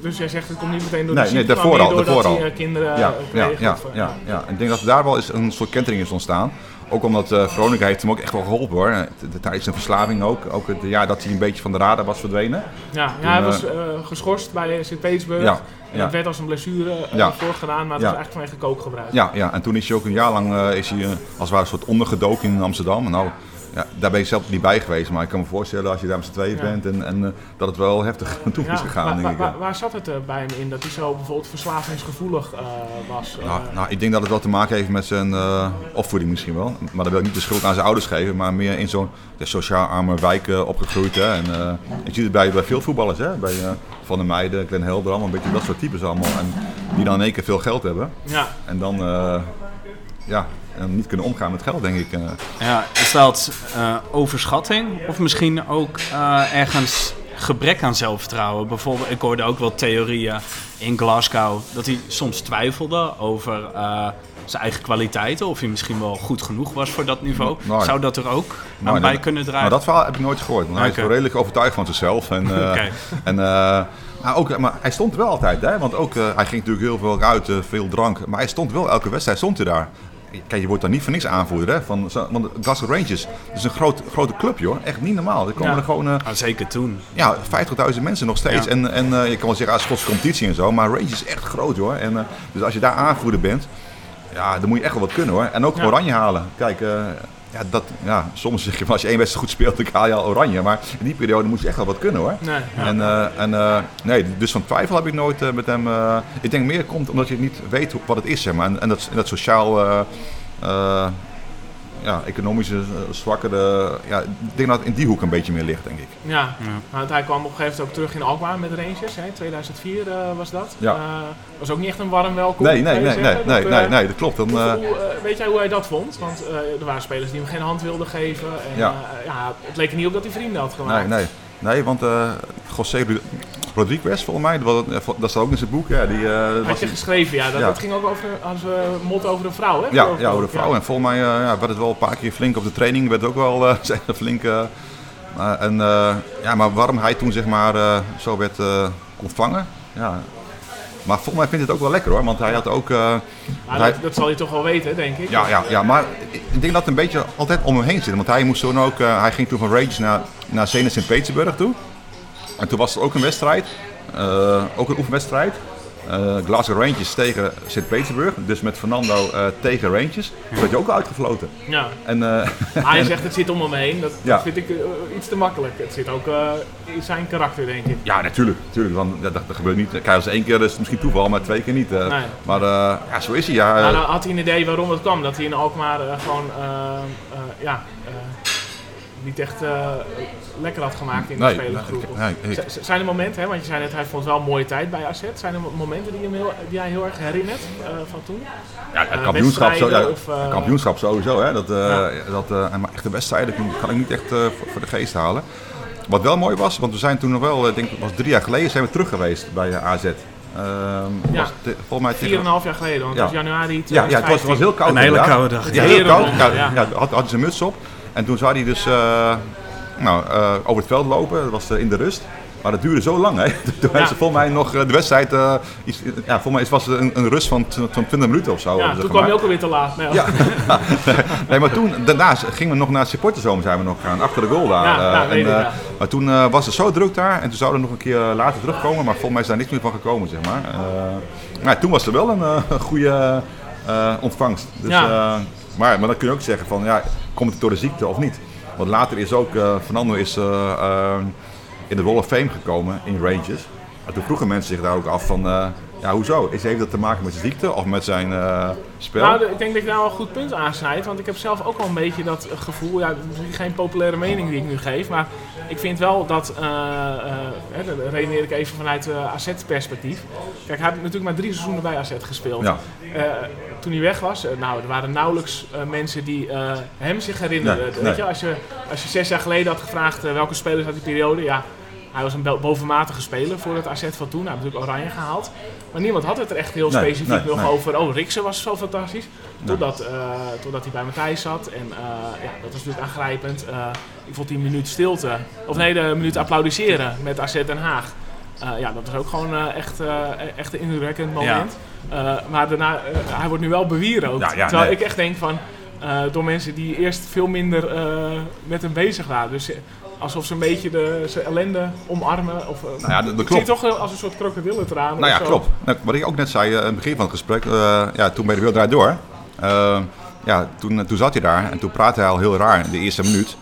dus jij zegt het komt niet meteen door
Nee,
de
nee,
ziekte,
daarvoor
maar
al, daarvoor al.
kinderen
Ja, ja, ja, ja, ja. Ik denk dat daar wel eens een soort kentering is ontstaan. Ook omdat eh Veronica heeft hem ook echt wel geholpen hoor. Tijdens zijn verslaving ook. Ook het jaar dat hij een beetje van de radar was verdwenen.
Ja, ja, hij
eh,
was eh, geschorst bij Sint-Petersburg.
Ja,
En
ja.
dat werd als een blessure eh
Ja.
voorgedaan, maar het
Ja.
was eigenlijk vanwege kookgebruik.
Ja, ja, en toen is hij ook een jaar lang eh, is hij, eh, als het ware een soort ondergedoken in Amsterdam. Nou, ja, daar ben ik zelf niet bij geweest. Maar ik kan me voorstellen als je daar met z'n tweeën
Ja.
bent en, en eh, dat het wel heftig toe is gegaan.
waar,
denk ik.
waar, waar zat het eh, bij hem in dat hij zo bijvoorbeeld verslavingsgevoelig eh, was?
Nou, nou, ik denk dat het wel te maken heeft met zijn opvoeding misschien wel. Maar dan wil ik niet de schuld aan zijn ouders geven, maar meer in zo'n sociaal arme wijk opgegroeid. Hè. En, ik zie het bij, bij veel voetballers, hè. bij Van der Meijden, Glenn Helder, allemaal een beetje dat soort types allemaal. En die dan in één keer veel geld hebben
ja.
en dan ja, en niet kunnen omgaan met geld, denk ik. eh.
Ja, is dat eh, overschatting of misschien ook eh, ergens gebrek aan zelfvertrouwen? Bijvoorbeeld, ik hoorde ook wel theorieën in Glasgow dat hij soms twijfelde over eh, zijn eigen kwaliteiten. Of hij misschien wel goed genoeg was voor dat niveau.
Nou,
Zou dat er ook
Nou,
aan bij
nee,
kunnen
Maar
dragen?
dat verhaal heb ik nooit gehoord. Want hij is wel redelijk overtuigd van zichzelf. En, eh, en, eh, maar, ook, maar hij stond wel altijd. Hè? Want ook, eh, hij ging natuurlijk heel veel uit, eh, veel drank. Maar hij stond wel, elke wedstrijd stond hij daar. Kijk, je wordt dan niet voor niks aanvoerder. Hè? Van, want Glasgow Rangers dat is een groot, grote club, joh. Echt niet normaal. Er komen
Ja.
er gewoon eh,
Ah, zeker toen.
ja, 50.000 mensen nog steeds.
Ja.
En, en eh, je kan wel zeggen, ah, Schotse competitie en zo. Maar Rangers is echt groot, hoor. En, eh, dus als je daar aanvoerder bent, ja, dan moet je echt wel wat kunnen, hoor. En ook
Ja.
oranje halen. Kijk, ja, dat, ja, soms zeg je, als je één wedstrijd goed speelt, dan haal je al oranje. Maar in die periode moet je echt wel wat kunnen, hoor.
Nee, ja.
En, eh, en eh, nee, dus van twijfel heb ik nooit eh, met hem. ik denk meer komt omdat je niet weet wat het is, zeg maar. En, en dat, en dat sociaal, ja, economische uh, zwakkere, ja, ik denk dat het in die hoek een beetje meer ligt, denk ik.
Ja,
Ja.
Nou, want hij kwam op een gegeven moment ook terug in Alkmaar met de Rangers. Hè? 2004 eh, was dat.
Ja.
Eh, was ook niet echt een warm welkom.
Nee, nee, nee, nee, nee,
Dat,
nee,
eh,
nee, dat klopt. Dan,
hoe-
eh,
eh, weet jij hoe hij dat vond? Want eh, er waren spelers die hem geen hand wilden geven. En,
Ja.
ja. ja, het leek er niet op dat hij vrienden had
nee,
gemaakt.
nee, nee, want eh José Rodriguez, volgens mij, dat, was- dat staat ook in zijn boek. Ja, die, eh,
Had
was
je geschreven, ja. Dat,
Ja.
dat ging ook over, als we mot over een vrouw, hè?
Ja,
ik
ja, over de vrouw. En volgens mij eh, ja, werd het wel een paar keer flink op de training. Werd ook wel eh, zijn flink. eh, maar, en, eh, ja, maar waarom hij toen zeg maar eh, zo werd eh, ontvangen. Ja. Maar volgens mij vindt het ook wel lekker hoor. Want hij had ook. eh, hij-
dat, zal hij toch wel weten, denk ik.
ja, ja, ja, maar ik denk dat het een beetje altijd om hem heen zit. Want hij moest toen ook. eh, hij ging toen van Rangers naar, naar Zenit Sint-Petersburg toe. En toen was er ook een wedstrijd. eh, ook een oefenwedstrijd. eh, Glasgow Rangers tegen Sint-Petersburg. Dus met Fernando eh, tegen Rangers. Toen werd je ook uitgefloten.
Ja.
En,
Maar je zegt het zit om hem heen. Dat,
Ja.
dat vind ik iets te makkelijk. Het zit ook in zijn karakter, denk ik.
ja, natuurlijk. natuurlijk want dat, dat, dat gebeurt niet. Kijk, als één keer is het misschien toeval, maar twee keer niet.
Nee.
Maar ja, zo is hij. Ja,
Maar dan had hij een idee waarom het kwam. Dat hij in Alkmaar gewoon ja, niet echt eh, lekker had gemaakt in de
nee,
spelersgroep.
nee, nee,
Zijn er momenten, hè, want je zei net, hij vond wel een mooie tijd bij AZ. Zijn er mo- momenten die, hem heel, die jij heel erg herinnert eh, van toen?
Ja, het
Eh,
kampioenschap, zo, ja,
wedstrijden of,
kampioenschap sowieso. Hè, dat, eh,
Ja.
dat, eh, maar echte wedstrijden kan- kan ik niet echt eh, voor, voor de geest halen. Wat wel mooi was, want we zijn toen nog wel, ik denk het was drie jaar geleden, zijn we terug geweest bij AZ. Ehm,
Ja.
was te- volgens mij
Vier en
tegen...
een half jaar geleden, want
Ja.
het was januari
Ja, ja, het was,
2015.
was heel koud.
Een hele koude dag.
Ja, heel koud. Ja,
ja.
ja. had, had hij zijn muts op. En toen zou hij dus eh, nou, eh, over het veld lopen. Dat was eh, in de rust. Maar dat duurde zo lang. Hè. Toen hebben ze volgens mij nog de wedstrijd... eh, iets, ja, volgens mij was het een, een rust van, van 20 minuten of zo.
Ja, toen kwam je ook alweer te laat. Nee,
Ja, nee, maar toen, daarna gingen we nog naar het supporterzoom zijn we nog gaan, achter de goal daar.
Ja, ja,
en,
ja.
Maar toen was het zo druk daar en toen zouden we nog een keer later terugkomen, maar volgens mij is daar niks meer van gekomen, zeg maar. Maar toen was er wel een goede ontvangst. Dus,
Ja.
Maar, maar dan kun je ook zeggen van, ja, komt het door de ziekte of niet? Want later is ook, eh, Fernando is eh, eh, in de Wall of Fame gekomen in Rangers. En toen vroegen mensen zich daar ook af van, ja, hoezo? Is, heeft dat te maken met zijn ziekte of met zijn eh, spel?
Nou, ik denk dat je daar wel een goed punt aansnijdt. Want ik heb zelf ook wel een beetje dat eh, gevoel. Ja, misschien geen populaire mening die ik nu geef. Maar ik vind wel dat. eh eh, hè, dan redeneer ik even vanuit eh AZ-perspectief. Kijk, hij heeft natuurlijk maar drie seizoenen bij AZ gespeeld.
Ja.
Eh, toen hij weg was, eh, nou, er waren nauwelijks eh, mensen die eh, hem zich herinnerden.
Nee,
Weet. Je, als, je, als je zes jaar geleden had gevraagd eh, welke spelers uit die periode. Ja, hij was een bo- bovenmatige speler voor het AZ van toen. Hij heeft natuurlijk Oranje gehaald. Maar niemand had het er echt heel
Nee,
specifiek
nee,
nog
nee.
over. Oh, Riksen was zo fantastisch. Totdat, eh, totdat hij bij Matthijs zat. En eh, ja, dat was natuurlijk aangrijpend. Eh, ik vond die minuut stilte, of nee, de minuut applaudisseren met AZ Den Haag. Ja, dat was ook gewoon echt, echt een indrukwekkend moment. Maar daarna, hij wordt nu wel bewierookt.
Ja, ja,
terwijl ik echt denk van, door mensen die eerst veel minder met hem bezig waren. Dus alsof ze een beetje de, zijn ellende omarmen. Of, eh,
Nou ja, dat- klopt.
toch wel als een soort krokodillentraan.
Nou ja, klopt. Nou, wat ik ook net zei eh, aan het begin van het gesprek, eh, ja, toen bij de Wereld Door, eh, ja, toen, toen zat hij daar en toen praatte hij al heel raar in de eerste minuut.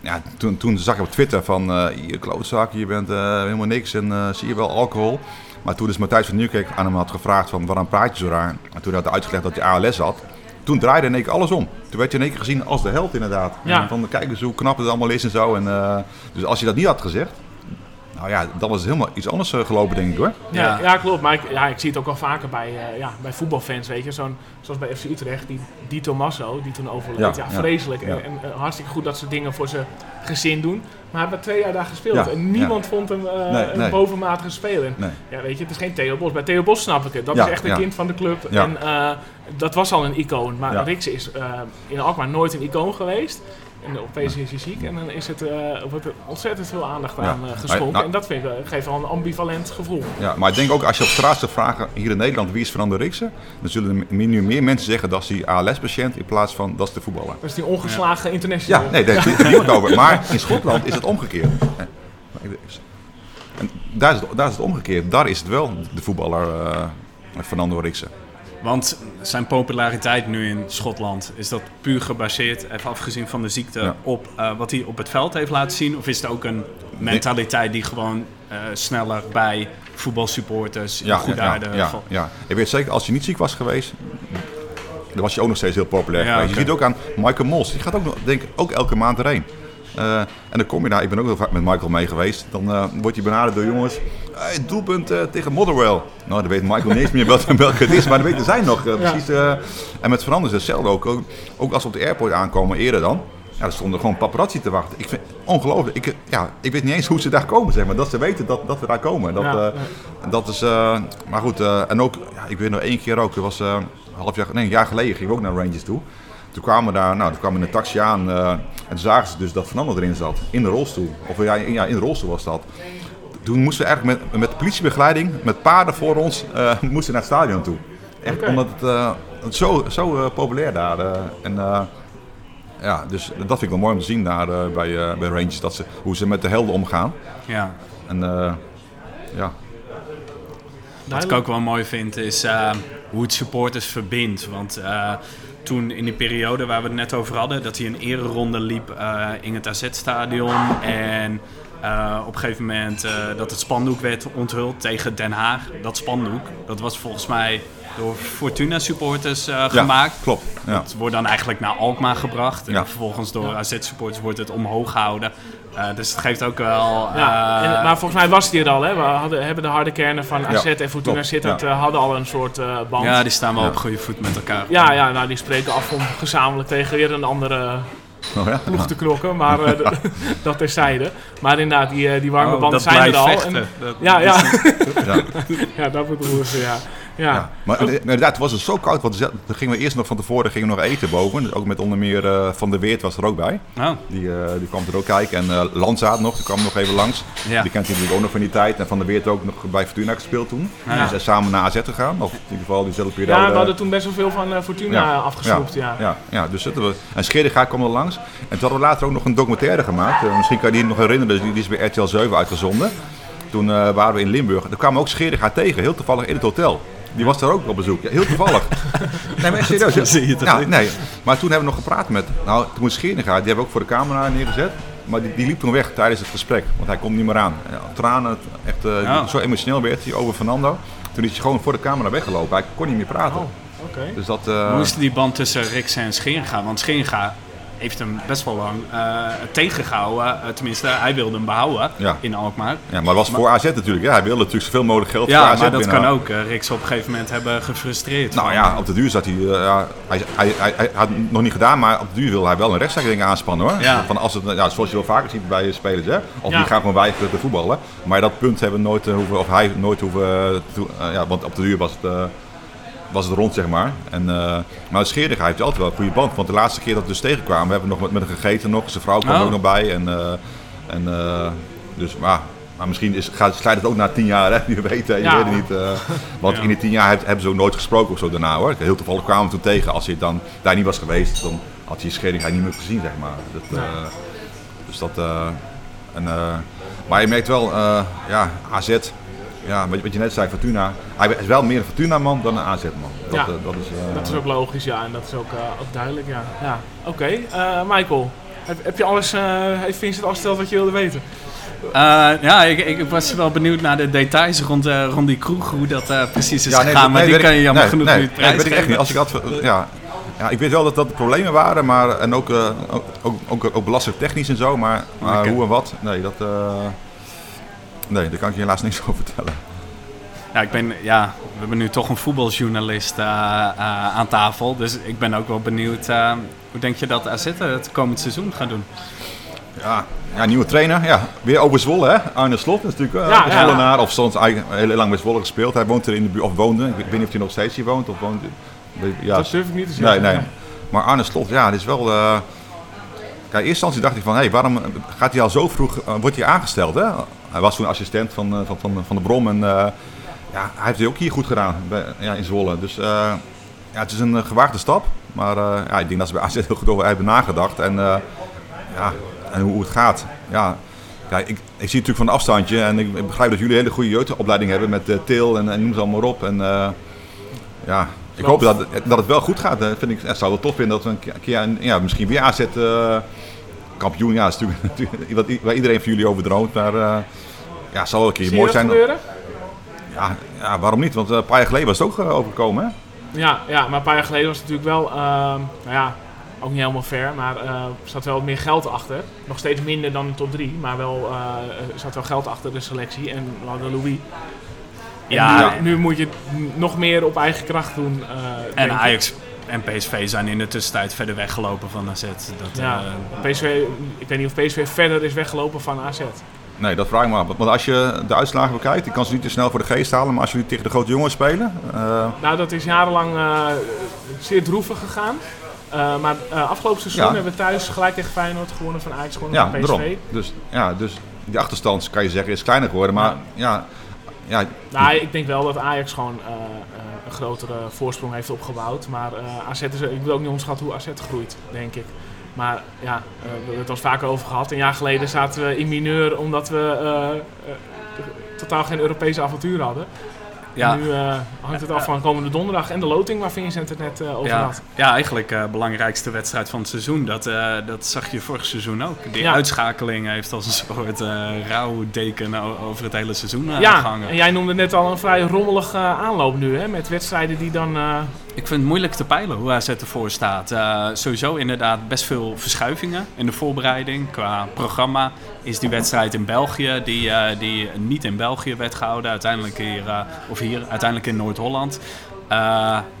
Ja, toen, toen zag ik op Twitter van, eh je klootzak, je bent eh, helemaal niks en eh, zie je wel alcohol. Maar toen dus Matthijs van Nieuwkerk aan hem had gevraagd van, waarom praat je zo raar? En toen had hij uitgelegd dat hij ALS had. Toen draaide in één keer alles om. Toen werd je in één keer gezien als de held inderdaad.
Ja.
Van, kijk eens hoe knap het allemaal is en zo. En, eh, dus als je dat niet had gezegd, nou ja, dan was het helemaal iets anders eh, gelopen denk ik hoor.
Ja,
Ja.
ja. klopt. Maar ik, ja, ik zie het ook wel vaker bij, eh, ja, bij voetbalfans, weet je. Zo'n, zoals bij FC Utrecht, die Di Tommaso, die toen overleed. Ja,
Ja, ja,
vreselijk.
ja.
En, en, eh, hartstikke goed dat ze dingen voor zijn gezin doen. Maar hij heeft maar twee jaar daar gespeeld.
Ja,
en niemand vond hem eh,
Nee,
een
nee.
bovenmatige speler.
Nee.
Ja, weet je, het is geen Theo Bos. Bij Theo Bos snap ik het. Dat
Ja,
is echt een
ja.
kind van de club.
Ja.
En eh, dat was al een icoon. Maar
Ja.
Rix is eh, in Alkmaar nooit een icoon geweest. En opeens is hij ziek en dan is het, eh, wordt er ontzettend veel aandacht aan
Ja.
eh, geschonken.
Nou-
en dat vind ik, wel- geeft wel een ambivalent gevoel.
Ja, maar ik denk ook als je op straat zou vragen hier in Nederland wie is Fernando Riksen, dan zullen er nu meer mensen zeggen dat is die ALS-patiënt in plaats van dat is de voetballer.
Dat is die ongeslagen international.
Ja, nee, daar heeft niemand over. Maar in Schotland is het omgekeerd. En daar is, het, daar is het omgekeerd. Daar is het wel de voetballer eh, Fernando Riksen.
Want zijn populariteit nu in Schotland, is dat puur gebaseerd, even afgezien van de ziekte,
Ja.
op eh, wat hij op het veld heeft laten zien? Of is het ook een mentaliteit die gewoon eh, sneller bij voetbalsupporters in goede aarde
ja,
valt?
ja. Ik weet zeker, als je niet ziek was geweest, dan was je ook nog steeds heel populair
Ja,
geweest. Je ziet ook aan Michael Mols, die gaat ook nog, denk ik, ook elke maand erheen. Eh, en dan kom je daar, ik ben ook heel vaak met Michael mee geweest, dan eh wordt hij benaderd door jongens. Hey, doelpunt eh, tegen Motherwell. Nou, dan weet Michael niet eens meer welke, welke het is, maar dat weten zij nog. precies, en met Fernandes hetzelfde ook. ook. Ook als we op de airport aankomen, eerder dan. Ja, er stonden gewoon paparazzi te wachten. Ik vind ongelooflijk. Ik, ja, ik weet niet eens hoe ze daar komen, zeg maar. Dat ze weten dat, dat we daar komen. Dat,
Ja,
dat is, maar goed, en ook, ja, ik weet nog één keer ook, dat was een half jaar, nee, een jaar geleden gingen we ook naar Rangers toe. Toen kwamen we daar, nou, toen kwamen we in een taxi aan eh, en toen zagen ze dus dat Fernando erin zat, in de rolstoel. Of ja, in, ja, in de rolstoel was dat. Toen moesten we eigenlijk met, met politiebegeleiding, met paarden voor ons, eh, moesten naar het stadion toe. Echt omdat het, eh, het zo, zo eh, populair daar. eh, en, eh, ja, dus dat vind ik wel mooi om te zien daar eh, bij, eh, bij Rangers, dat ze, hoe ze met de helden omgaan.
Ja.
En eh, ja,
Wat ik ook wel mooi vind is uh, hoe het supporters verbindt. Want uh, toen in die periode waar we het net over hadden, dat hij een ereronde liep uh, in het AZ-stadion. En op een gegeven moment dat het spandoek werd onthuld tegen Den Haag. Dat spandoek, dat was volgens mij door Fortuna supporters uh, gemaakt.
Klopt. Ja.
Dat wordt dan eigenlijk naar Alkmaar gebracht. En vervolgens door AZ supporters wordt het omhoog gehouden. Uh, dus het geeft ook wel.
Ja, en, maar volgens mij was het hier al. Hè? We hadden, hebben de harde kernen van AZ en Fortuna Sittard uh, hadden al een soort band.
Ja, die staan wel op goede voet met elkaar.
Ja, ja nou, die spreken af om gezamenlijk tegen weer een andere oh, ja? ploeg te knokken. Maar uh, dat terzijde. Maar inderdaad, die, die warme
oh,
banden zijn er al.
En,
dat, ja, ja. ja. ja, dat bedoelen ze, ja. Ja. ja.
Maar inderdaad, was het zo koud. Want toen gingen we eerst nog van tevoren gingen we nog eten boven. Dus ook met onder meer uh, Van der Weert was er ook bij.
Oh.
Die, uh, die kwam er ook kijken. En uh, Landzaat nog, die kwam nog even langs. Ja. Die kent hij natuurlijk ook nog van die tijd. En Van der Weert ook nog bij Fortuna gespeeld toen. Ja. Die zijn samen naar AZ gegaan. Of in ieder geval diezelfde periode.
Ja, we hadden toen best wel veel van Fortuna ja. Ja.
Ja. Ja. dus we. En Scheriga kwam er langs. En toen hadden we later ook nog een documentaire gemaakt. misschien kan je die nog herinneren. Die is bij RTL 7 uitgezonden. Toen waren we in Limburg. Daar kwamen we ook Scheriga tegen, heel toevallig in het hotel. Die was daar ook op bezoek. Ja, heel toevallig. nee, maar echt serieus.
Dat zie je toch
ja, nee. Maar toen hebben we nog gepraat met... Nou, toen moest Scheringa, die hebben we ook voor de camera neergezet. Maar die, die liep toen weg tijdens het gesprek. Want hij komt niet meer aan. Ja, tranen, echt uh, ja. zo emotioneel werd hij over Fernando. Toen is hij gewoon voor de camera weggelopen. Hij kon niet meer praten.
Oh, okay.
dus dat, uh,
Hoe is die band tussen Rix en Scheringa? Want Scheringa heeft hem best wel lang uh, tegengehouden. Uh, tenminste, hij wilde hem behouden
ja.
in Alkmaar.
Ja, maar was voor AZ natuurlijk. Ja, hij wilde natuurlijk zoveel mogelijk geld
ja,
voor AZ
maar dat kan ook uh, Riks op een gegeven moment hebben gefrustreerd.
Nou ja, op de duur zat hij, ja, hij, hij, hij, hij, had het nog niet gedaan, maar op de duur wil hij wel een rechtszaak aanspannen hoor.
Ja.
Van als het, ja, zoals je wel vaker ziet bij spelers, hè. Of die gaan gewoon weigeren te voetballen. Maar dat punt hebben we nooit hoeven, of hij nooit hoeven, ja, want op de duur was het was het rond, zeg maar. En, uh, maar Scheringa heeft altijd wel een goede band. Want de laatste keer dat we dus tegenkwamen, we hebben nog met, met hem gegeten nog. Zijn vrouw kwam
Oh.
ook nog bij. En, uh, en, uh, dus, maar, maar misschien is, gaat, slijt het ook na tien jaar, hè? Je weet, je
Ja.
weet het niet. want
Ja.
in die tien jaar heb- hebben ze ook nooit gesproken of zo daarna, hoor. Heel toevallig kwamen we toen tegen. Als hij dan daar niet was geweest, dan had hij Scheringa niet meer gezien, zeg maar. Dat. Dus dat... en, maar je merkt wel, ja, AZ... Ja, wat, wat je net zei, Fortuna. Hij is wel meer een Fortuna-man dan een AZ-man. Dat,
Ja.
eh, dat, is, eh,
Dat is ook logisch, ja. En dat is ook, eh, ook duidelijk, ja. ja. Oké, eh, Michael. Heb, heb je alles, eh heeft Vincent al gesteld wat je wilde weten?
Uh, ja, ik, ik was wel benieuwd naar de details rond, uh, rond die kroeg, hoe dat uh, precies is
Ja, nee,
gegaan. maar die kan je jammer
nee,
genoeg
nee,
niet
nee, dat weet ik echt niet. Als ik had, ja, ja, ik weet wel dat dat problemen waren, maar en ook, eh, ook, ook, ook, ook belastingtechnisch en zo, maar, hoe en wat, nee, dat, eh, nee, daar kan ik je helaas niks over vertellen.
Ja, ik ben, ja, we hebben nu toch een voetbaljournalist uh, uh, aan tafel. Dus ik ben ook wel benieuwd. Uh, hoe denk je dat AZ het komend seizoen gaat doen?
Ja, ja nieuwe trainer, ja, weer over Zwolle, hè? Arne Slot is natuurlijk uh,
Ja, ja.
Zwollenaar, of stond eigenlijk heel lang bij Zwolle gespeeld. Hij woont er in de buurt, of woonde, ik weet niet of hij nog steeds hier woont, of woont, ja,
Dat durf ik niet te
Nee,
zeggen.
nee. Maar Arne Slot, ja, dit is wel. eh Kijk, in eerste instantie dacht ik van, hé, hey, waarom gaat hij al zo vroeg, eh, wordt hij aangesteld, hè? Hij was toen assistent van, eh, van, van, van de Brom en eh, ja, hij heeft het ook hier goed gedaan bij, ja, in Zwolle. Dus eh, ja, het is een gewaagde stap, maar ja, ik denk dat ze bij AZ heel goed over hebben nagedacht en, ja, en hoe, hoe het gaat. Ja, Kijk, ik, ik zie natuurlijk van een afstandje en ik, begrijp dat jullie een hele goede jeugdopleiding hebben met Til en, en noem ze allemaal op. En, ja, ik hoop dat, het- dat het wel goed gaat. hè. Vind ik, zou het tof vinden dat we een keer- ja, misschien weer AZ kampioen. Ja, is natuurlijk, natuurlijk wat waar iedereen van jullie over droomt. Maar eh, ja, het zal wel een keer mooi
dat
zijn.
gebeuren?
Ja, ja, waarom niet? Want eh, een paar jaar geleden was het ook eh, overkomen. Hè?
Ja, ja, maar een paar jaar geleden was het natuurlijk wel, ehm, nou ja, ook niet helemaal fair, maar eh, er zat wel wat meer geld achter. Nog steeds minder dan de top 3, maar wel, eh, er zat wel geld achter de selectie en we hadden Louis. En
Ja,
nu, nu moet je het nog meer op eigen kracht doen. eh,
en. Ajax en PSV zijn in de tussentijd verder weggelopen van AZ. Dat,
Ja,
eh,
PSV, ik weet niet of PSV verder is weggelopen van AZ.
Nee, dat vraag ik me af. Want als je de uitslagen bekijkt, ik kan ze niet te snel voor de geest halen. Maar als jullie tegen de grote jongens spelen, eh,
Nou, dat is jarenlang eh, zeer droevig gegaan. Eh, maar eh, afgelopen seizoen
Ja.
hebben we thuis gelijk tegen Feyenoord gewonnen van Ajax, gewonnen
ja,
van PSV.
daarom. Dus, ja, dus die achterstand kan je zeggen is kleiner geworden. Maar ja, ja,
Nou, ik denk wel dat Ajax gewoon eh, eh, een grotere voorsprong heeft opgebouwd. Maar eh, AZ is, ik wil ook niet onderschatten hoe AZ groeit, denk ik. Maar ja, eh, we hebben het al vaker over gehad. Een jaar geleden zaten we in mineur omdat we eh, totaal geen Europese avontuur hadden.
Ja.
Nu eh, hangt het af van komende donderdag en de loting waar Vincent het net eh, over
Ja,
had.
ja, eigenlijk de belangrijkste wedstrijd van het seizoen. Dat, eh, dat zag je vorig seizoen ook. Die
Ja.
uitschakeling heeft als een soort eh rouwdeken over het hele seizoen eh,
Ja,
gehangen.
en jij noemde net al een vrij rommelige aanloop nu, hè? Met wedstrijden die dan...
Ik vind het moeilijk te peilen hoe AZ ervoor staat. Eh, sowieso inderdaad best veel verschuivingen in de voorbereiding. Qua programma is die wedstrijd in België, die, eh, die niet in België werd gehouden, uiteindelijk hier, eh, of hier, uiteindelijk in Noord-Holland.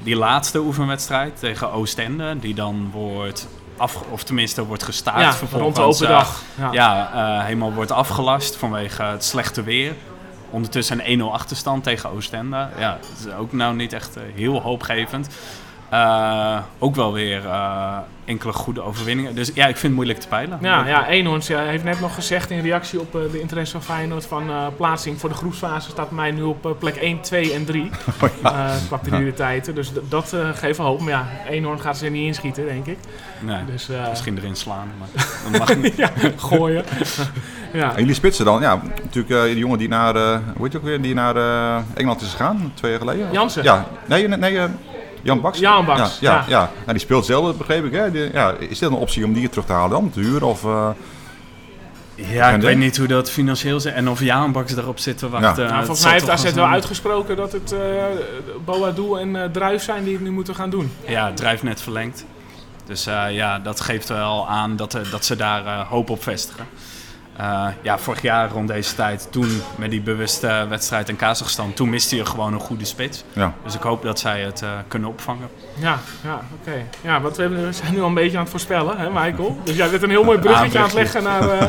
Die laatste oefenwedstrijd tegen Oostende, die dan wordt af, of tenminste wordt gestaakt
ja,
vervolgens.
rond de open dag. Ja.
ja, helemaal wordt afgelast vanwege het slechte weer. Ondertussen een 1-0 achterstand tegen Oostende. Ja, dat is ook nou niet echt eh, heel hoopgevend. Eh, ook wel weer eh, enkele goede overwinningen. Dus ja, ik vind het moeilijk te peilen.
Ja, ja Eenhoorns ja, heeft net nog gezegd in reactie op eh, de interesse van Feyenoord van eh, plaatsing voor de groepsfase staat mij nu op plek 1, 2 en 3
Oh, ja.
eh qua prioriteiten. Dus dat eh, geeft hoop. Maar ja, Eenhoorn gaat ze er niet inschieten, denk ik.
Nee,
Dus eh,
misschien erin slaan, maar dat mag niet.
ja, gooien. ja.
En jullie spitsen dan, ja, natuurlijk eh die jongen die naar, eh hoe heet je ook weer, die naar eh, Engeland is gegaan, twee jaar geleden.
Jansen.
Ja, nee, nee, nee eh, Jan Baks.
Jan Baks,
Ja, ja,
ja.
ja. Nou, die speelt zelf, begreep ik. Hè? Die- ja, is dit een optie om die terug te halen dan, te huren? Of, eh,
Ja, ik weet niet hoe dat financieel zit en of Jaanbaks daarop zit te wachten.
Ja.
Eh,
Nou,
het
volgens mij heeft AZ wel uitgesproken dat het eh Boadu en eh Druif zijn die het nu moeten gaan doen.
Ja, drijft net verlengd. Dus eh, ja, dat geeft wel aan dat, eh, dat ze daar eh, hoop op vestigen. Eh, ja, vorig jaar rond deze tijd, toen met die bewuste wedstrijd in Kazachstan, toen miste je gewoon een goede spits.
ja.
Dus ik hoop dat zij het eh, kunnen opvangen.
Ja, ja oké. Ja, want we, zijn nu al een beetje aan het voorspellen, hè Michael? Dus jij bent een heel mooi bruggetje aan het leggen naar, eh,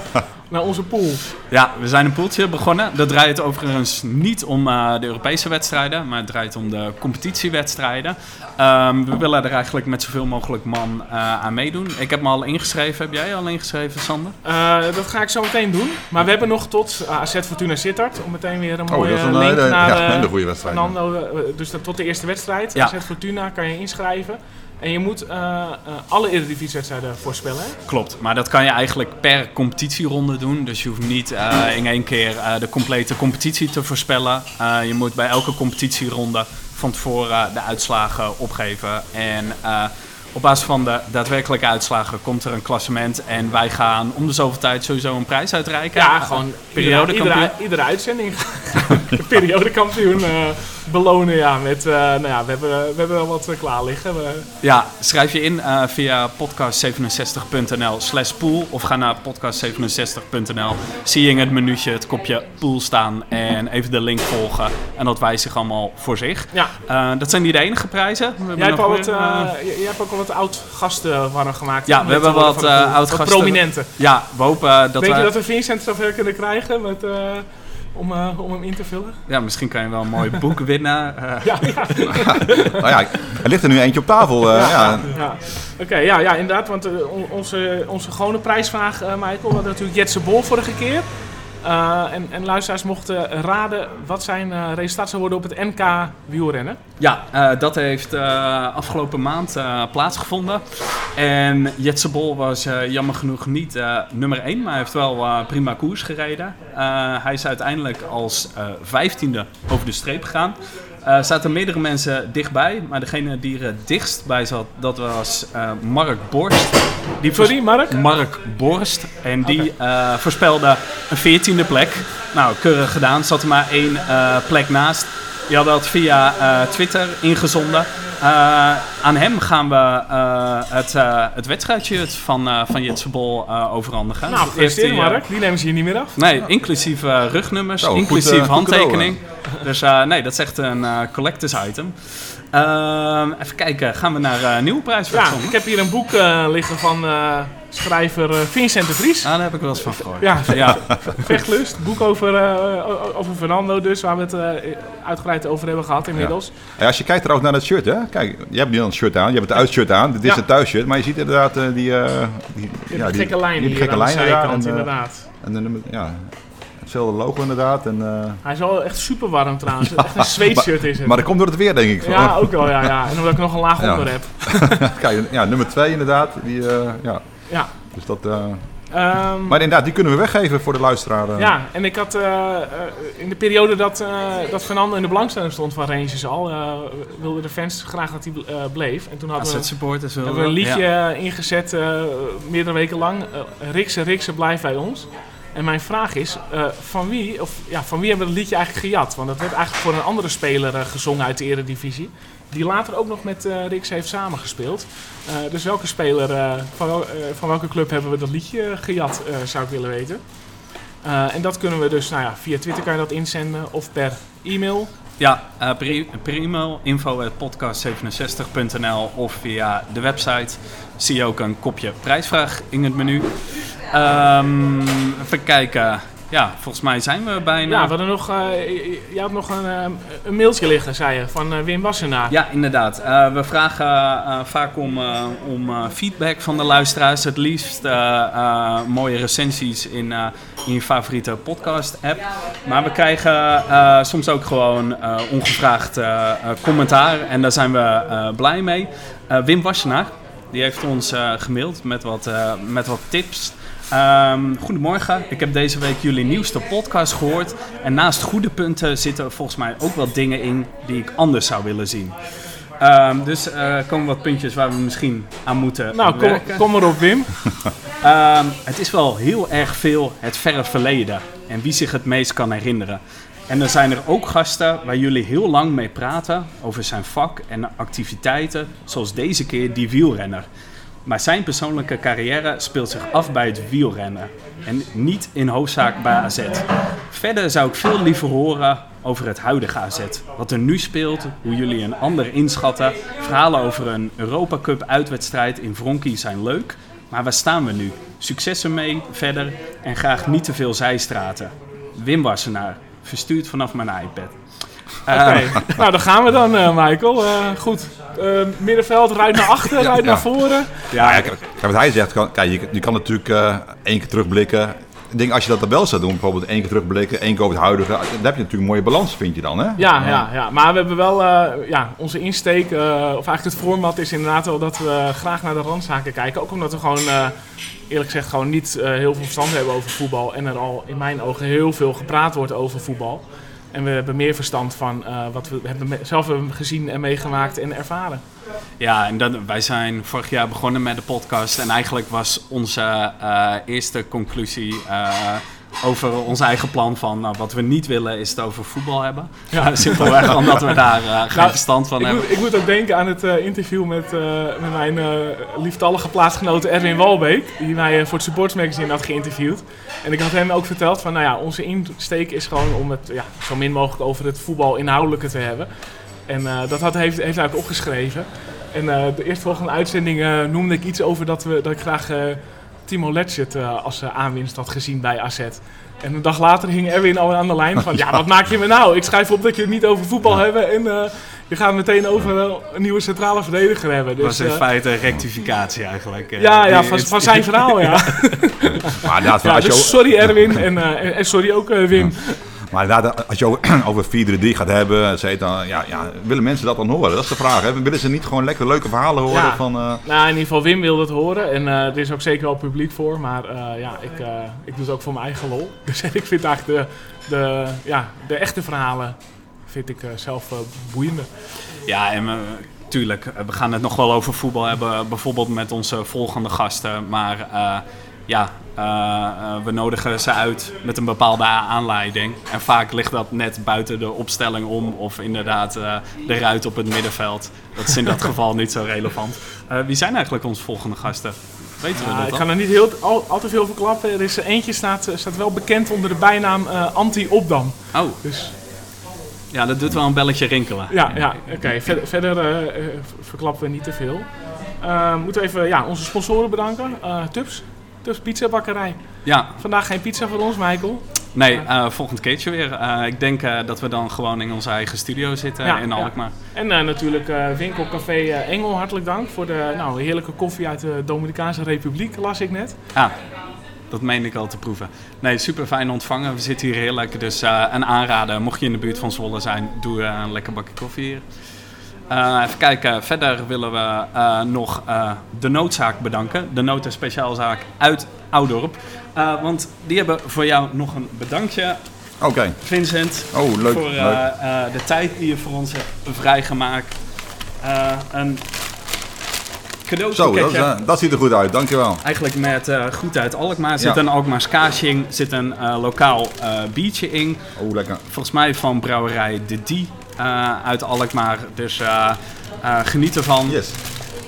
naar onze pool.
Ja, we zijn een poeltje begonnen. Dat draait overigens niet om eh, de Europese wedstrijden, maar het draait om de competitiewedstrijden. Ehm, we willen er eigenlijk met zoveel mogelijk man eh, aan meedoen. Ik heb me al ingeschreven. Heb jij al ingeschreven, Sander?
Eh, dat ga ik zo meteen doen. Maar we hebben nog tot uh, AZ Fortuna Sittard. Om meteen weer een
Oh,
mooie
is een
link
hele,
naar
ja,
eh,
goede wedstrijd.
Fernando. eh, dus dat tot de eerste wedstrijd.
Ja.
AZ Fortuna kan je inschrijven. En je moet eh, eh, alle Eredivisie-wedstrijden voorspellen. hè?
Klopt, maar dat kan je eigenlijk per competitieronde doen. Dus je hoeft niet eh, in één keer eh, de complete competitie te voorspellen. Eh, je moet bij elke competitieronde van tevoren de uitslagen opgeven. En eh, op basis van de daadwerkelijke uitslagen komt er een klassement. En wij gaan om de zoveel tijd sowieso een prijs uitreiken.
Ja,
Eh,
gewoon
periodekampioen.
Iedere, iedere, iedere uitzending. de periodekampioen eh, belonen. Ja, met, eh, nou ja, we hebben, we hebben wel wat eh, klaar liggen. We,
Ja, schrijf je in eh, via podcast67.nl slash pool of ga naar podcast67.nl. Zie je in het menuutje het kopje pool staan en even de link volgen. En dat wijst zich allemaal voor zich.
ja,
dat zijn niet de enige prijzen. We hebben
jij hebt, al wat, jij- hebt ook al wat oud-gasten warm gemaakt.
Ja, we hebben wat, oud-gasten.
Wat prominenten.
ja, we hopen dat
Denk
we...
je dat we Vincent zover kunnen krijgen met, om, eh, om hem in te vullen?
Ja, misschien kan je wel een mooi boek winnen. Eh,
Ja, ja.
Nou ja, er ligt er nu eentje op tafel. eh, ja.
ja. Oké, ja, ja, inderdaad. Want on- onze, onze gewone prijsvraag, eh Michael, we hadden natuurlijk Jetse Bol vorige keer. Eh, en, en luisteraars mochten raden wat zijn eh, resultaat zou worden op het NK wielrennen.
Ja, eh, dat heeft afgelopen maand plaatsgevonden. En Jetse Bol was jammer genoeg niet nummer 1, maar hij heeft wel prima koers gereden. Hij is uiteindelijk als vijftiende over de streep gegaan. Er zaten meerdere mensen dichtbij, maar degene die er dichtst bij zat, dat was eh, Mark Borst. Die
Sorry, Mark?
Mark Borst. En die eh, voorspelde een veertiende plek. Nou, keurig gedaan. Zat er maar één eh, plek naast. Die had dat via eh, Twitter ingezonden. Eh, aan hem gaan we eh, het, eh het wedstrijdje van, eh van Jetse Bol eh, overhandigen.
Nou, gefeliciteerd Mark. Die nemen ze hier niet meer af.
Nee, inclusief eh, rugnummers, inclusief
goed
handtekening. Dus eh, nee, dat is echt een eh, collectors item. Ehm, even kijken, gaan we naar eh nieuwe prijsvraag?
Ja, ik heb hier een boek eh, liggen van eh, schrijver eh, Vincent de Vries.
Ah, daar heb ik wel eens van gehoord.
Ja,
ja.
Vechtlust. Boek over, eh, o- over Fernando dus, waar we het eh, uitgebreid over hebben gehad inmiddels.
Ja, als je kijkt trouwens naar dat shirt, hè? Kijk, je hebt niet een shirt aan, je hebt het uitshirt aan. Dit is
Ja.
het thuisshirt, maar je ziet inderdaad eh, die, eh, die,
Je hebt gekke lijnen
die gekke
aan de
lijnen En, eh,
inderdaad.
en de nummer- ja, hetzelfde logo inderdaad. En, eh,
Hij is wel echt super warm trouwens. Echt een sweatshirt is het.
maar dat komt door het weer, denk ik.
ja, ook wel, ja, ja. En omdat ik nog een laag
Ja.
onder heb.
Kijk, ja, nummer 2 inderdaad. Die, eh, ja.
Ja.
Dus dat, eh,
Ehm,
Maar inderdaad, die kunnen we weggeven voor de luisteraar. eh.
Ja, en ik had eh, in de periode dat, eh dat Fernando in de belangstelling stond van Rangers al, eh, wilden de fans graag dat hij eh, bleef. En toen hadden we, hebben we een liedje
Ja.
ingezet, eh, meerdere weken lang. Rikse, Rikse, blijf bij ons. En mijn vraag is, eh, van, wie, of, ja, van wie hebben we dat liedje eigenlijk gejat? Want dat werd eigenlijk voor een andere speler gezongen uit de eredivisie. Die later ook nog met eh Rix heeft samengespeeld. Eh, dus welke speler, eh, van, van welke club hebben we dat liedje gejat, zou ik willen weten. En dat kunnen we dus, nou ja, via Twitter kan je dat inzenden of per e-mail.
Ja, per e-mail info.podcast67.nl of via de website zie je ook een kopje prijsvraag in het menu. Ehm, even kijken. Ja, volgens mij zijn we bijna.
Ja, we hadden nog, eh, je had nog een, eh, een mailtje liggen, zei je, van eh, Wim Wassenaar.
Ja, inderdaad. We vragen vaak om, om feedback van de luisteraars. Het liefst mooie recensies in, in je favoriete podcast-app. Maar we krijgen soms ook gewoon ongevraagd commentaar. En daar zijn we blij mee. Wim Wassenaar, die heeft ons gemaild met wat, met wat tips. Ehm, goedemorgen, ik heb deze week jullie nieuwste podcast gehoord. En naast goede punten zitten volgens mij ook wat dingen in die ik anders zou willen zien. Ehm, dus er komen wat puntjes waar we misschien aan moeten
Nou, kom,
werken.
kom maar op Wim.
Ehm, het is wel heel erg veel het verre verleden en wie zich het meest kan herinneren. En er zijn er ook gasten waar jullie heel lang mee praten over zijn vak en activiteiten, zoals deze keer die wielrenner. Maar zijn persoonlijke carrière speelt zich af bij het wielrennen en niet in hoofdzaak bij AZ. Verder zou ik veel liever horen over het huidige AZ. Wat er nu speelt, hoe jullie een ander inschatten. Verhalen over een Europa Cup uitwedstrijd in Vronki zijn leuk. Maar waar staan we nu? Succes ermee, verder en graag niet te veel zijstraten. Wim Wassenaar, verstuurd vanaf mijn iPad.
Oké, nou dan gaan we dan, eh, Michael. Eh, goed, Eh, middenveld, ruit naar achter,
ja.
naar voren.
Ja, ja, kijk, wat hij zegt, kan, kijk, je, je kan natuurlijk eh, één keer terugblikken. Ik denk, als je dat tabel zou doen, bijvoorbeeld één keer terugblikken, één keer over het huidige, dan heb je natuurlijk een mooie balans, vind je dan, hè?
Ja, ja, ja, maar we hebben wel eh, ja, onze insteek, eh, of eigenlijk het format is inderdaad wel dat we graag naar de randzaken kijken. Ook omdat we gewoon, eerlijk gezegd, gewoon niet heel veel verstand hebben over voetbal. En er al in mijn ogen heel veel gepraat wordt over voetbal. En we hebben meer verstand van eh, wat we hebben zelf hebben gezien en meegemaakt en ervaren.
Ja, en dat, wij zijn vorig jaar begonnen met de podcast. En eigenlijk was onze eh, eerste conclusie eh, over ons eigen plan van nou, wat we niet willen is het over voetbal hebben.
Ja.
Simpelweg omdat we daar eh, geen
Nou,
verstand van
Ik
hebben.
moet, ik moet ook denken aan het eh, interview met, eh, met mijn eh, lieftallige plaatsgenoot Erwin Walbeek. Die mij eh, voor het Supports Magazine had geïnterviewd. En ik had hem ook verteld van, nou ja, onze insteek is gewoon om het ja, zo min mogelijk over het voetbal inhoudelijke te hebben. En eh, dat had, heeft, heeft hij ook opgeschreven. En eh, de eerstvolgende uitzending eh, noemde ik iets over dat, we, dat ik graag Timo Letchert eh, als eh, aanwinst had gezien bij AZ. En een dag later hing Erwin al aan de lijn van... Ja, wat maak je me nou? Ik schrijf op dat je het niet over voetbal hebben... en eh, je gaat meteen over een nieuwe centrale verdediger hebben.
Het was
Dus,
in feite een rectificatie eigenlijk.
ja, ja van, van zijn verhaal, ja.
Maar inderdaad,
ja dus sorry Erwin en, en- sorry ook Wim.
Maar inderdaad, als je over, over 4-3 gaat hebben, et cetera, dan, ja, ja, willen mensen dat dan horen? Dat is de vraag. Hè? Willen ze niet gewoon lekker leuke verhalen horen
Ja.
van... eh,
Nou, in ieder geval Wim wil dat horen. En eh, er is ook zeker wel publiek voor. Maar eh, ja, ik, eh, ik doe het ook voor mijn eigen lol. Dus ik vind eigenlijk de, de, ja, de echte verhalen vind ik zelf boeiender.
Ja, en tuurlijk, we gaan het nog wel over voetbal hebben, bijvoorbeeld met onze volgende gasten. Maar eh, ja, we nodigen ze uit met een bepaalde aanleiding. En vaak ligt dat net buiten de opstelling om, of inderdaad eh, de ruit op het middenveld. Dat is in dat geval niet zo relevant. Eh, wie zijn eigenlijk onze volgende gasten? Weten we
Ja,
dat
ik ga er niet heel, al, al te veel verklappen. Er is eentje staat, staat wel bekend onder de bijnaam eh, Anti-Opdam.
Oh,
Dus
ja, dat doet wel een belletje rinkelen.
ja, ja oké. Verder, verder eh, eh, verklappen we niet te veel. Eh, moeten we even ja, onze sponsoren bedanken. Eh Tubs. Tubs Pizza Bakkerij.
Ja,
Vandaag geen pizza voor ons, Michael.
nee, eh, volgend keertje weer. Eh, ik denk eh, dat we dan gewoon in onze eigen studio zitten
Ja,
in
ja.
Alkmaar.
En eh, natuurlijk winkel Café eh, Engel, hartelijk dank voor de nou, heerlijke koffie uit de Dominicaanse Republiek, las ik net.
Ah, dat meen ik al te proeven. Nee, super fijn ontvangen. We zitten hier heerlijk. Dus een aanrader, mocht je in de buurt van Zwolle zijn, doe een lekker bakje koffie hier. Eh, even kijken, verder willen we eh, nog eh, de noodzaak bedanken. De nood- en speciaalzaak uit Oudorp. Want die hebben voor jou nog een bedankje,
Oké.
Vincent.
Oh, leuk.
voor
leuk.
de tijd die je voor ons hebt vrijgemaakt. Een
Zo, dat, ziet er goed uit. Dankjewel.
Eigenlijk met goed uit Alkmaar zit
Ja.
een Alkmaar Skashing, zit een lokaal biertje in.
Oh, lekker.
Volgens mij van brouwerij De Die uit Alkmaar. Dus eh, eh, geniet ervan.
Yes.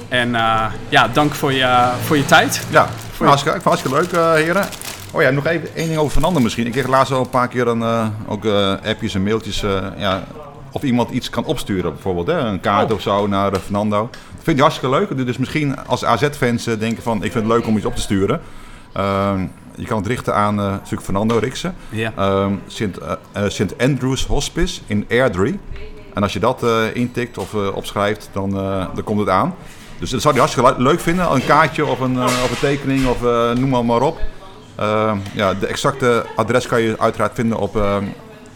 En eh, ja, dank voor je, voor je tijd.
Ja, hartstikke, ik vond het hartstikke leuk, eh, heren. Oh ja, nog even één ding over Fernando misschien. Ik kreeg laatst al een paar keer een, eh, ook eh, appjes en mailtjes. eh, ja, of iemand iets kan opsturen, bijvoorbeeld. Hè? Een kaart
Oh.
of zo naar eh, Fernando. Dat vind ik hartstikke leuk. Dus misschien als AZ-fans eh, denken van, ik vind het leuk om iets op te sturen. Ehm, je kan het richten aan eh natuurlijk Fernando Riksen.
Ja.
Ehm, Sint, eh, eh, Sint Andrews Hospice in Airdrie. En als je dat intikt of opschrijft, dan, dan komt het aan. Dus dat zou hij hartstikke le- leuk vinden. Een kaartje of een, of een tekening of noem maar, maar op. Ehm, ja, de exacte adres kan je uiteraard vinden op, ehm,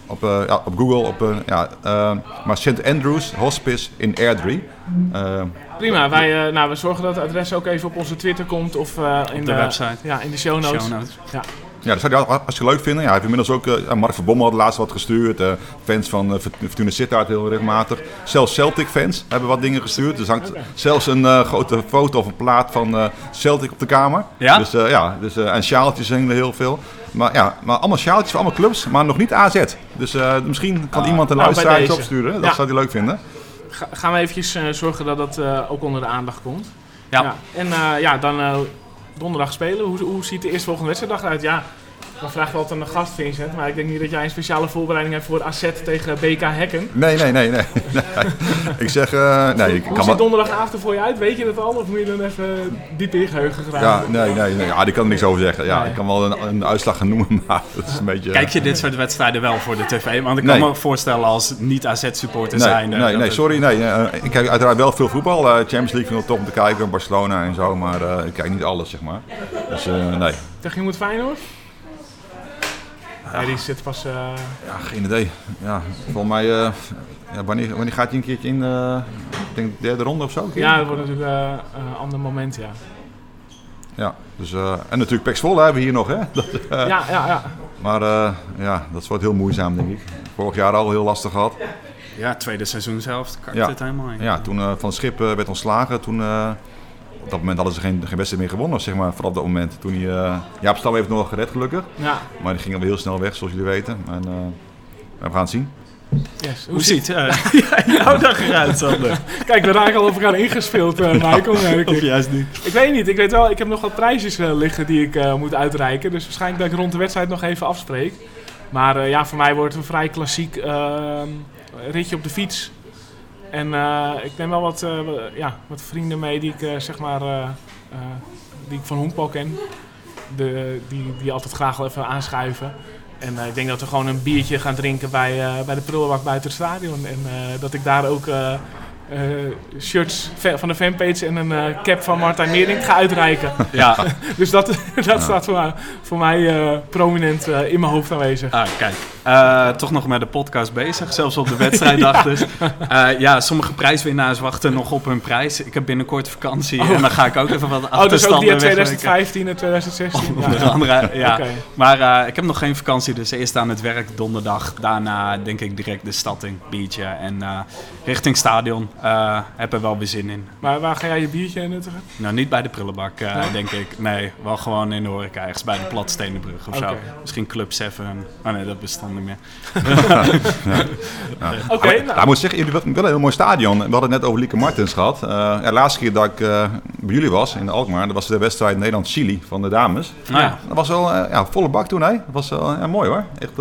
op, eh, ja, op Google. Op, eh, ja, ehm, maar St. Andrews Hospice in Airdrie. Ehm,
Prima, wij, eh, nou, we zorgen dat het adres ook even op onze Twitter komt of eh, in
de website.
Ja, in de show notes.
Show notes.
Ja, dat zou hij hartstikke leuk vinden. Ja, hij heeft inmiddels ook, eh, Mark van Bommel had laatst wat gestuurd. eh, fans van uh, Fortuna Sittard heel regelmatig. Zelfs Celtic fans hebben wat dingen gestuurd. Er hangt zelfs een eh, grote foto of een plaat van eh, Celtic op de kamer.
Ja?
Dus, eh, ja dus, eh, en sjaaltjes zingen er heel veel. Maar ja, maar allemaal sjaaltjes van allemaal clubs, maar nog niet AZ. Dus eh, misschien kan
Ah,
iemand een
nou,
luisteraar iets opsturen. Dat
Ja.
zou hij leuk vinden.
Ga- gaan we eventjes eh, zorgen dat dat eh, ook onder de aandacht komt.
Ja.
En eh, ja, dan eh, donderdag spelen. Hoe, hoe ziet de eerstvolgende wedstrijddag uit? Ja, dan vraag ik altijd aan de gast Vincent. Maar ik denk niet dat jij een speciale voorbereiding hebt voor AZ tegen BK Hekken.
Nee, nee, nee. nee. nee. ik zeg, eh, nee, ik
Hoe
kan
ziet donderdagavond er voor je uit? Weet je dat al? Of moet je dan even diep in je geheugen graven?
Ja, nee, nee, nee. Ja, die kan er niks over zeggen. Ja,
Nee.
ik kan wel een, een uitslag gaan noemen, maar dat is een beetje...
Kijk je dit soort wedstrijden wel voor de tv? Want ik
Nee.
kan me voorstellen als niet-AZ-supporter
Nee,
zijn.
nee, nee, sorry. Nee, eh, ik kijk uiteraard wel veel voetbal. Eh, Champions League vind ik top om te kijken, Barcelona en zo, maar eh, ik kijk niet alles, zeg maar. Dus eh, nee,
Tegen je moet Feyenoord? Ja, die zit pas... eh,
ja, geen idee. Ja, volgens mij, eh, ja, wanneer, wanneer gaat hij een keertje in, eh, ik denk de derde ronde of zo?
ja, dat wordt natuurlijk eh, een ander moment, ja.
Ja, dus, eh, en natuurlijk Pax Volle hebben we hier nog, hè. Dat, eh,
Ja, ja, ja.
Maar eh, ja, dat wordt heel moeizaam, denk ik. Vorig jaar al heel lastig gehad.
Ja, tweede seizoen zelf.
Ja.
het helemaal in.
Ja, toen eh, Van het Schip eh, werd ontslagen, toen... op dat moment hadden ze geen, geen wedstrijd meer gewonnen, zeg maar, vanaf dat moment. Toen hij, eh Jaap Stam heeft nog gered, gelukkig.
ja.
Maar die ging alweer heel snel weg, zoals jullie weten. En, eh, we gaan het zien.
Yes.
Hoe ziet eh, jouw dag eruit, Sander?
Kijk, we raken al op elkaar ingespeeld, eh Michael.
Of juist niet?
Ik weet niet, ik weet wel, ik heb nog wat prijsjes liggen die ik eh, moet uitreiken. Dus waarschijnlijk dat ik rond de wedstrijd nog even afspreek. Maar eh, ja, voor mij wordt het een vrij klassiek eh, ritje op de fiets. En eh, ik neem wel wat, eh, wa- ja, wat vrienden mee die ik eh, zeg maar die ik van honkbal ken. De, die, die altijd graag wel even aanschuiven. En ik denk dat we gewoon een biertje gaan drinken bij, bij de prullenbak buiten het stadion. En dat ik daar ook shirts fa- van de fanpage en een eh, cap van Martijn Meering ga uitreiken.
Ja,
dus dat, dat staat voor mij, voor mij eh, prominent eh, in mijn hoofd aanwezig.
ah, kijk. Eh, toch nog met de podcast bezig, zelfs op de wedstrijddag dus. Eh, ja, sommige prijswinnaars wachten nog op hun prijs. Ik heb binnenkort vakantie en dan ga ik ook even wat
Oh, dus ook die
achterstanden
uit
wegwerken.
2015 en 2016.
Onder
Ja.
andere, ja. Maar eh, ik heb nog geen vakantie, dus eerst aan het werk donderdag. Daarna denk ik direct de stad in, biertje en eh, richting stadion. Eh heb er wel weer zin in.
Maar waar ga jij je biertje nuttigen?
Nou, niet bij de prullenbak, eh,
Nee?
denk ik. Nee, wel gewoon in de horeca, ergens bij de Platstenenbrug of zo. Misschien Club 7. Oh nee, dat bestond niet meer.
Oké, nou,
nou, ik moet zeggen, jullie hebben wel een heel mooi stadion. We hadden het net over Lieke Martens gehad. Eh, ja, de laatste keer dat ik eh, bij jullie was, in Alkmaar, dat was de wedstrijd Nederland-Chili van de dames.
Ja,
Dat was wel eh, ja, volle bak toen, hè. Dat was wel ja, mooi hoor. Echt,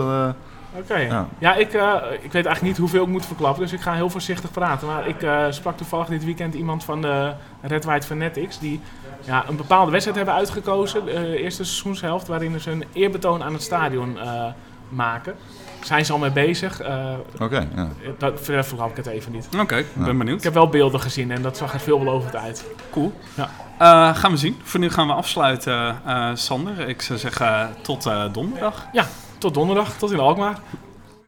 eh,
Oké. Ja,
Ja.
ik, eh, ik weet eigenlijk niet hoeveel ik moet verklappen, dus ik ga heel voorzichtig praten. Maar ik eh, sprak toevallig dit weekend iemand van de Red White Fanatics die ja, een bepaalde wedstrijd hebben uitgekozen, de eerste seizoenshelft, waarin ze een eerbetoon aan het stadion eh, maken. Zijn ze al mee bezig? Eh,
Oké, ja.
dat verder verklap ik het even niet.
oké, ik ben
Ik
benieuwd.
heb wel beelden gezien en dat zag er veelbelovend uit.
Cool.
Ja.
Eh, gaan we zien. Voor nu gaan we afsluiten, eh, Sander. Ik zou zeggen tot eh, donderdag.
Tot donderdag, tot in Alkmaar.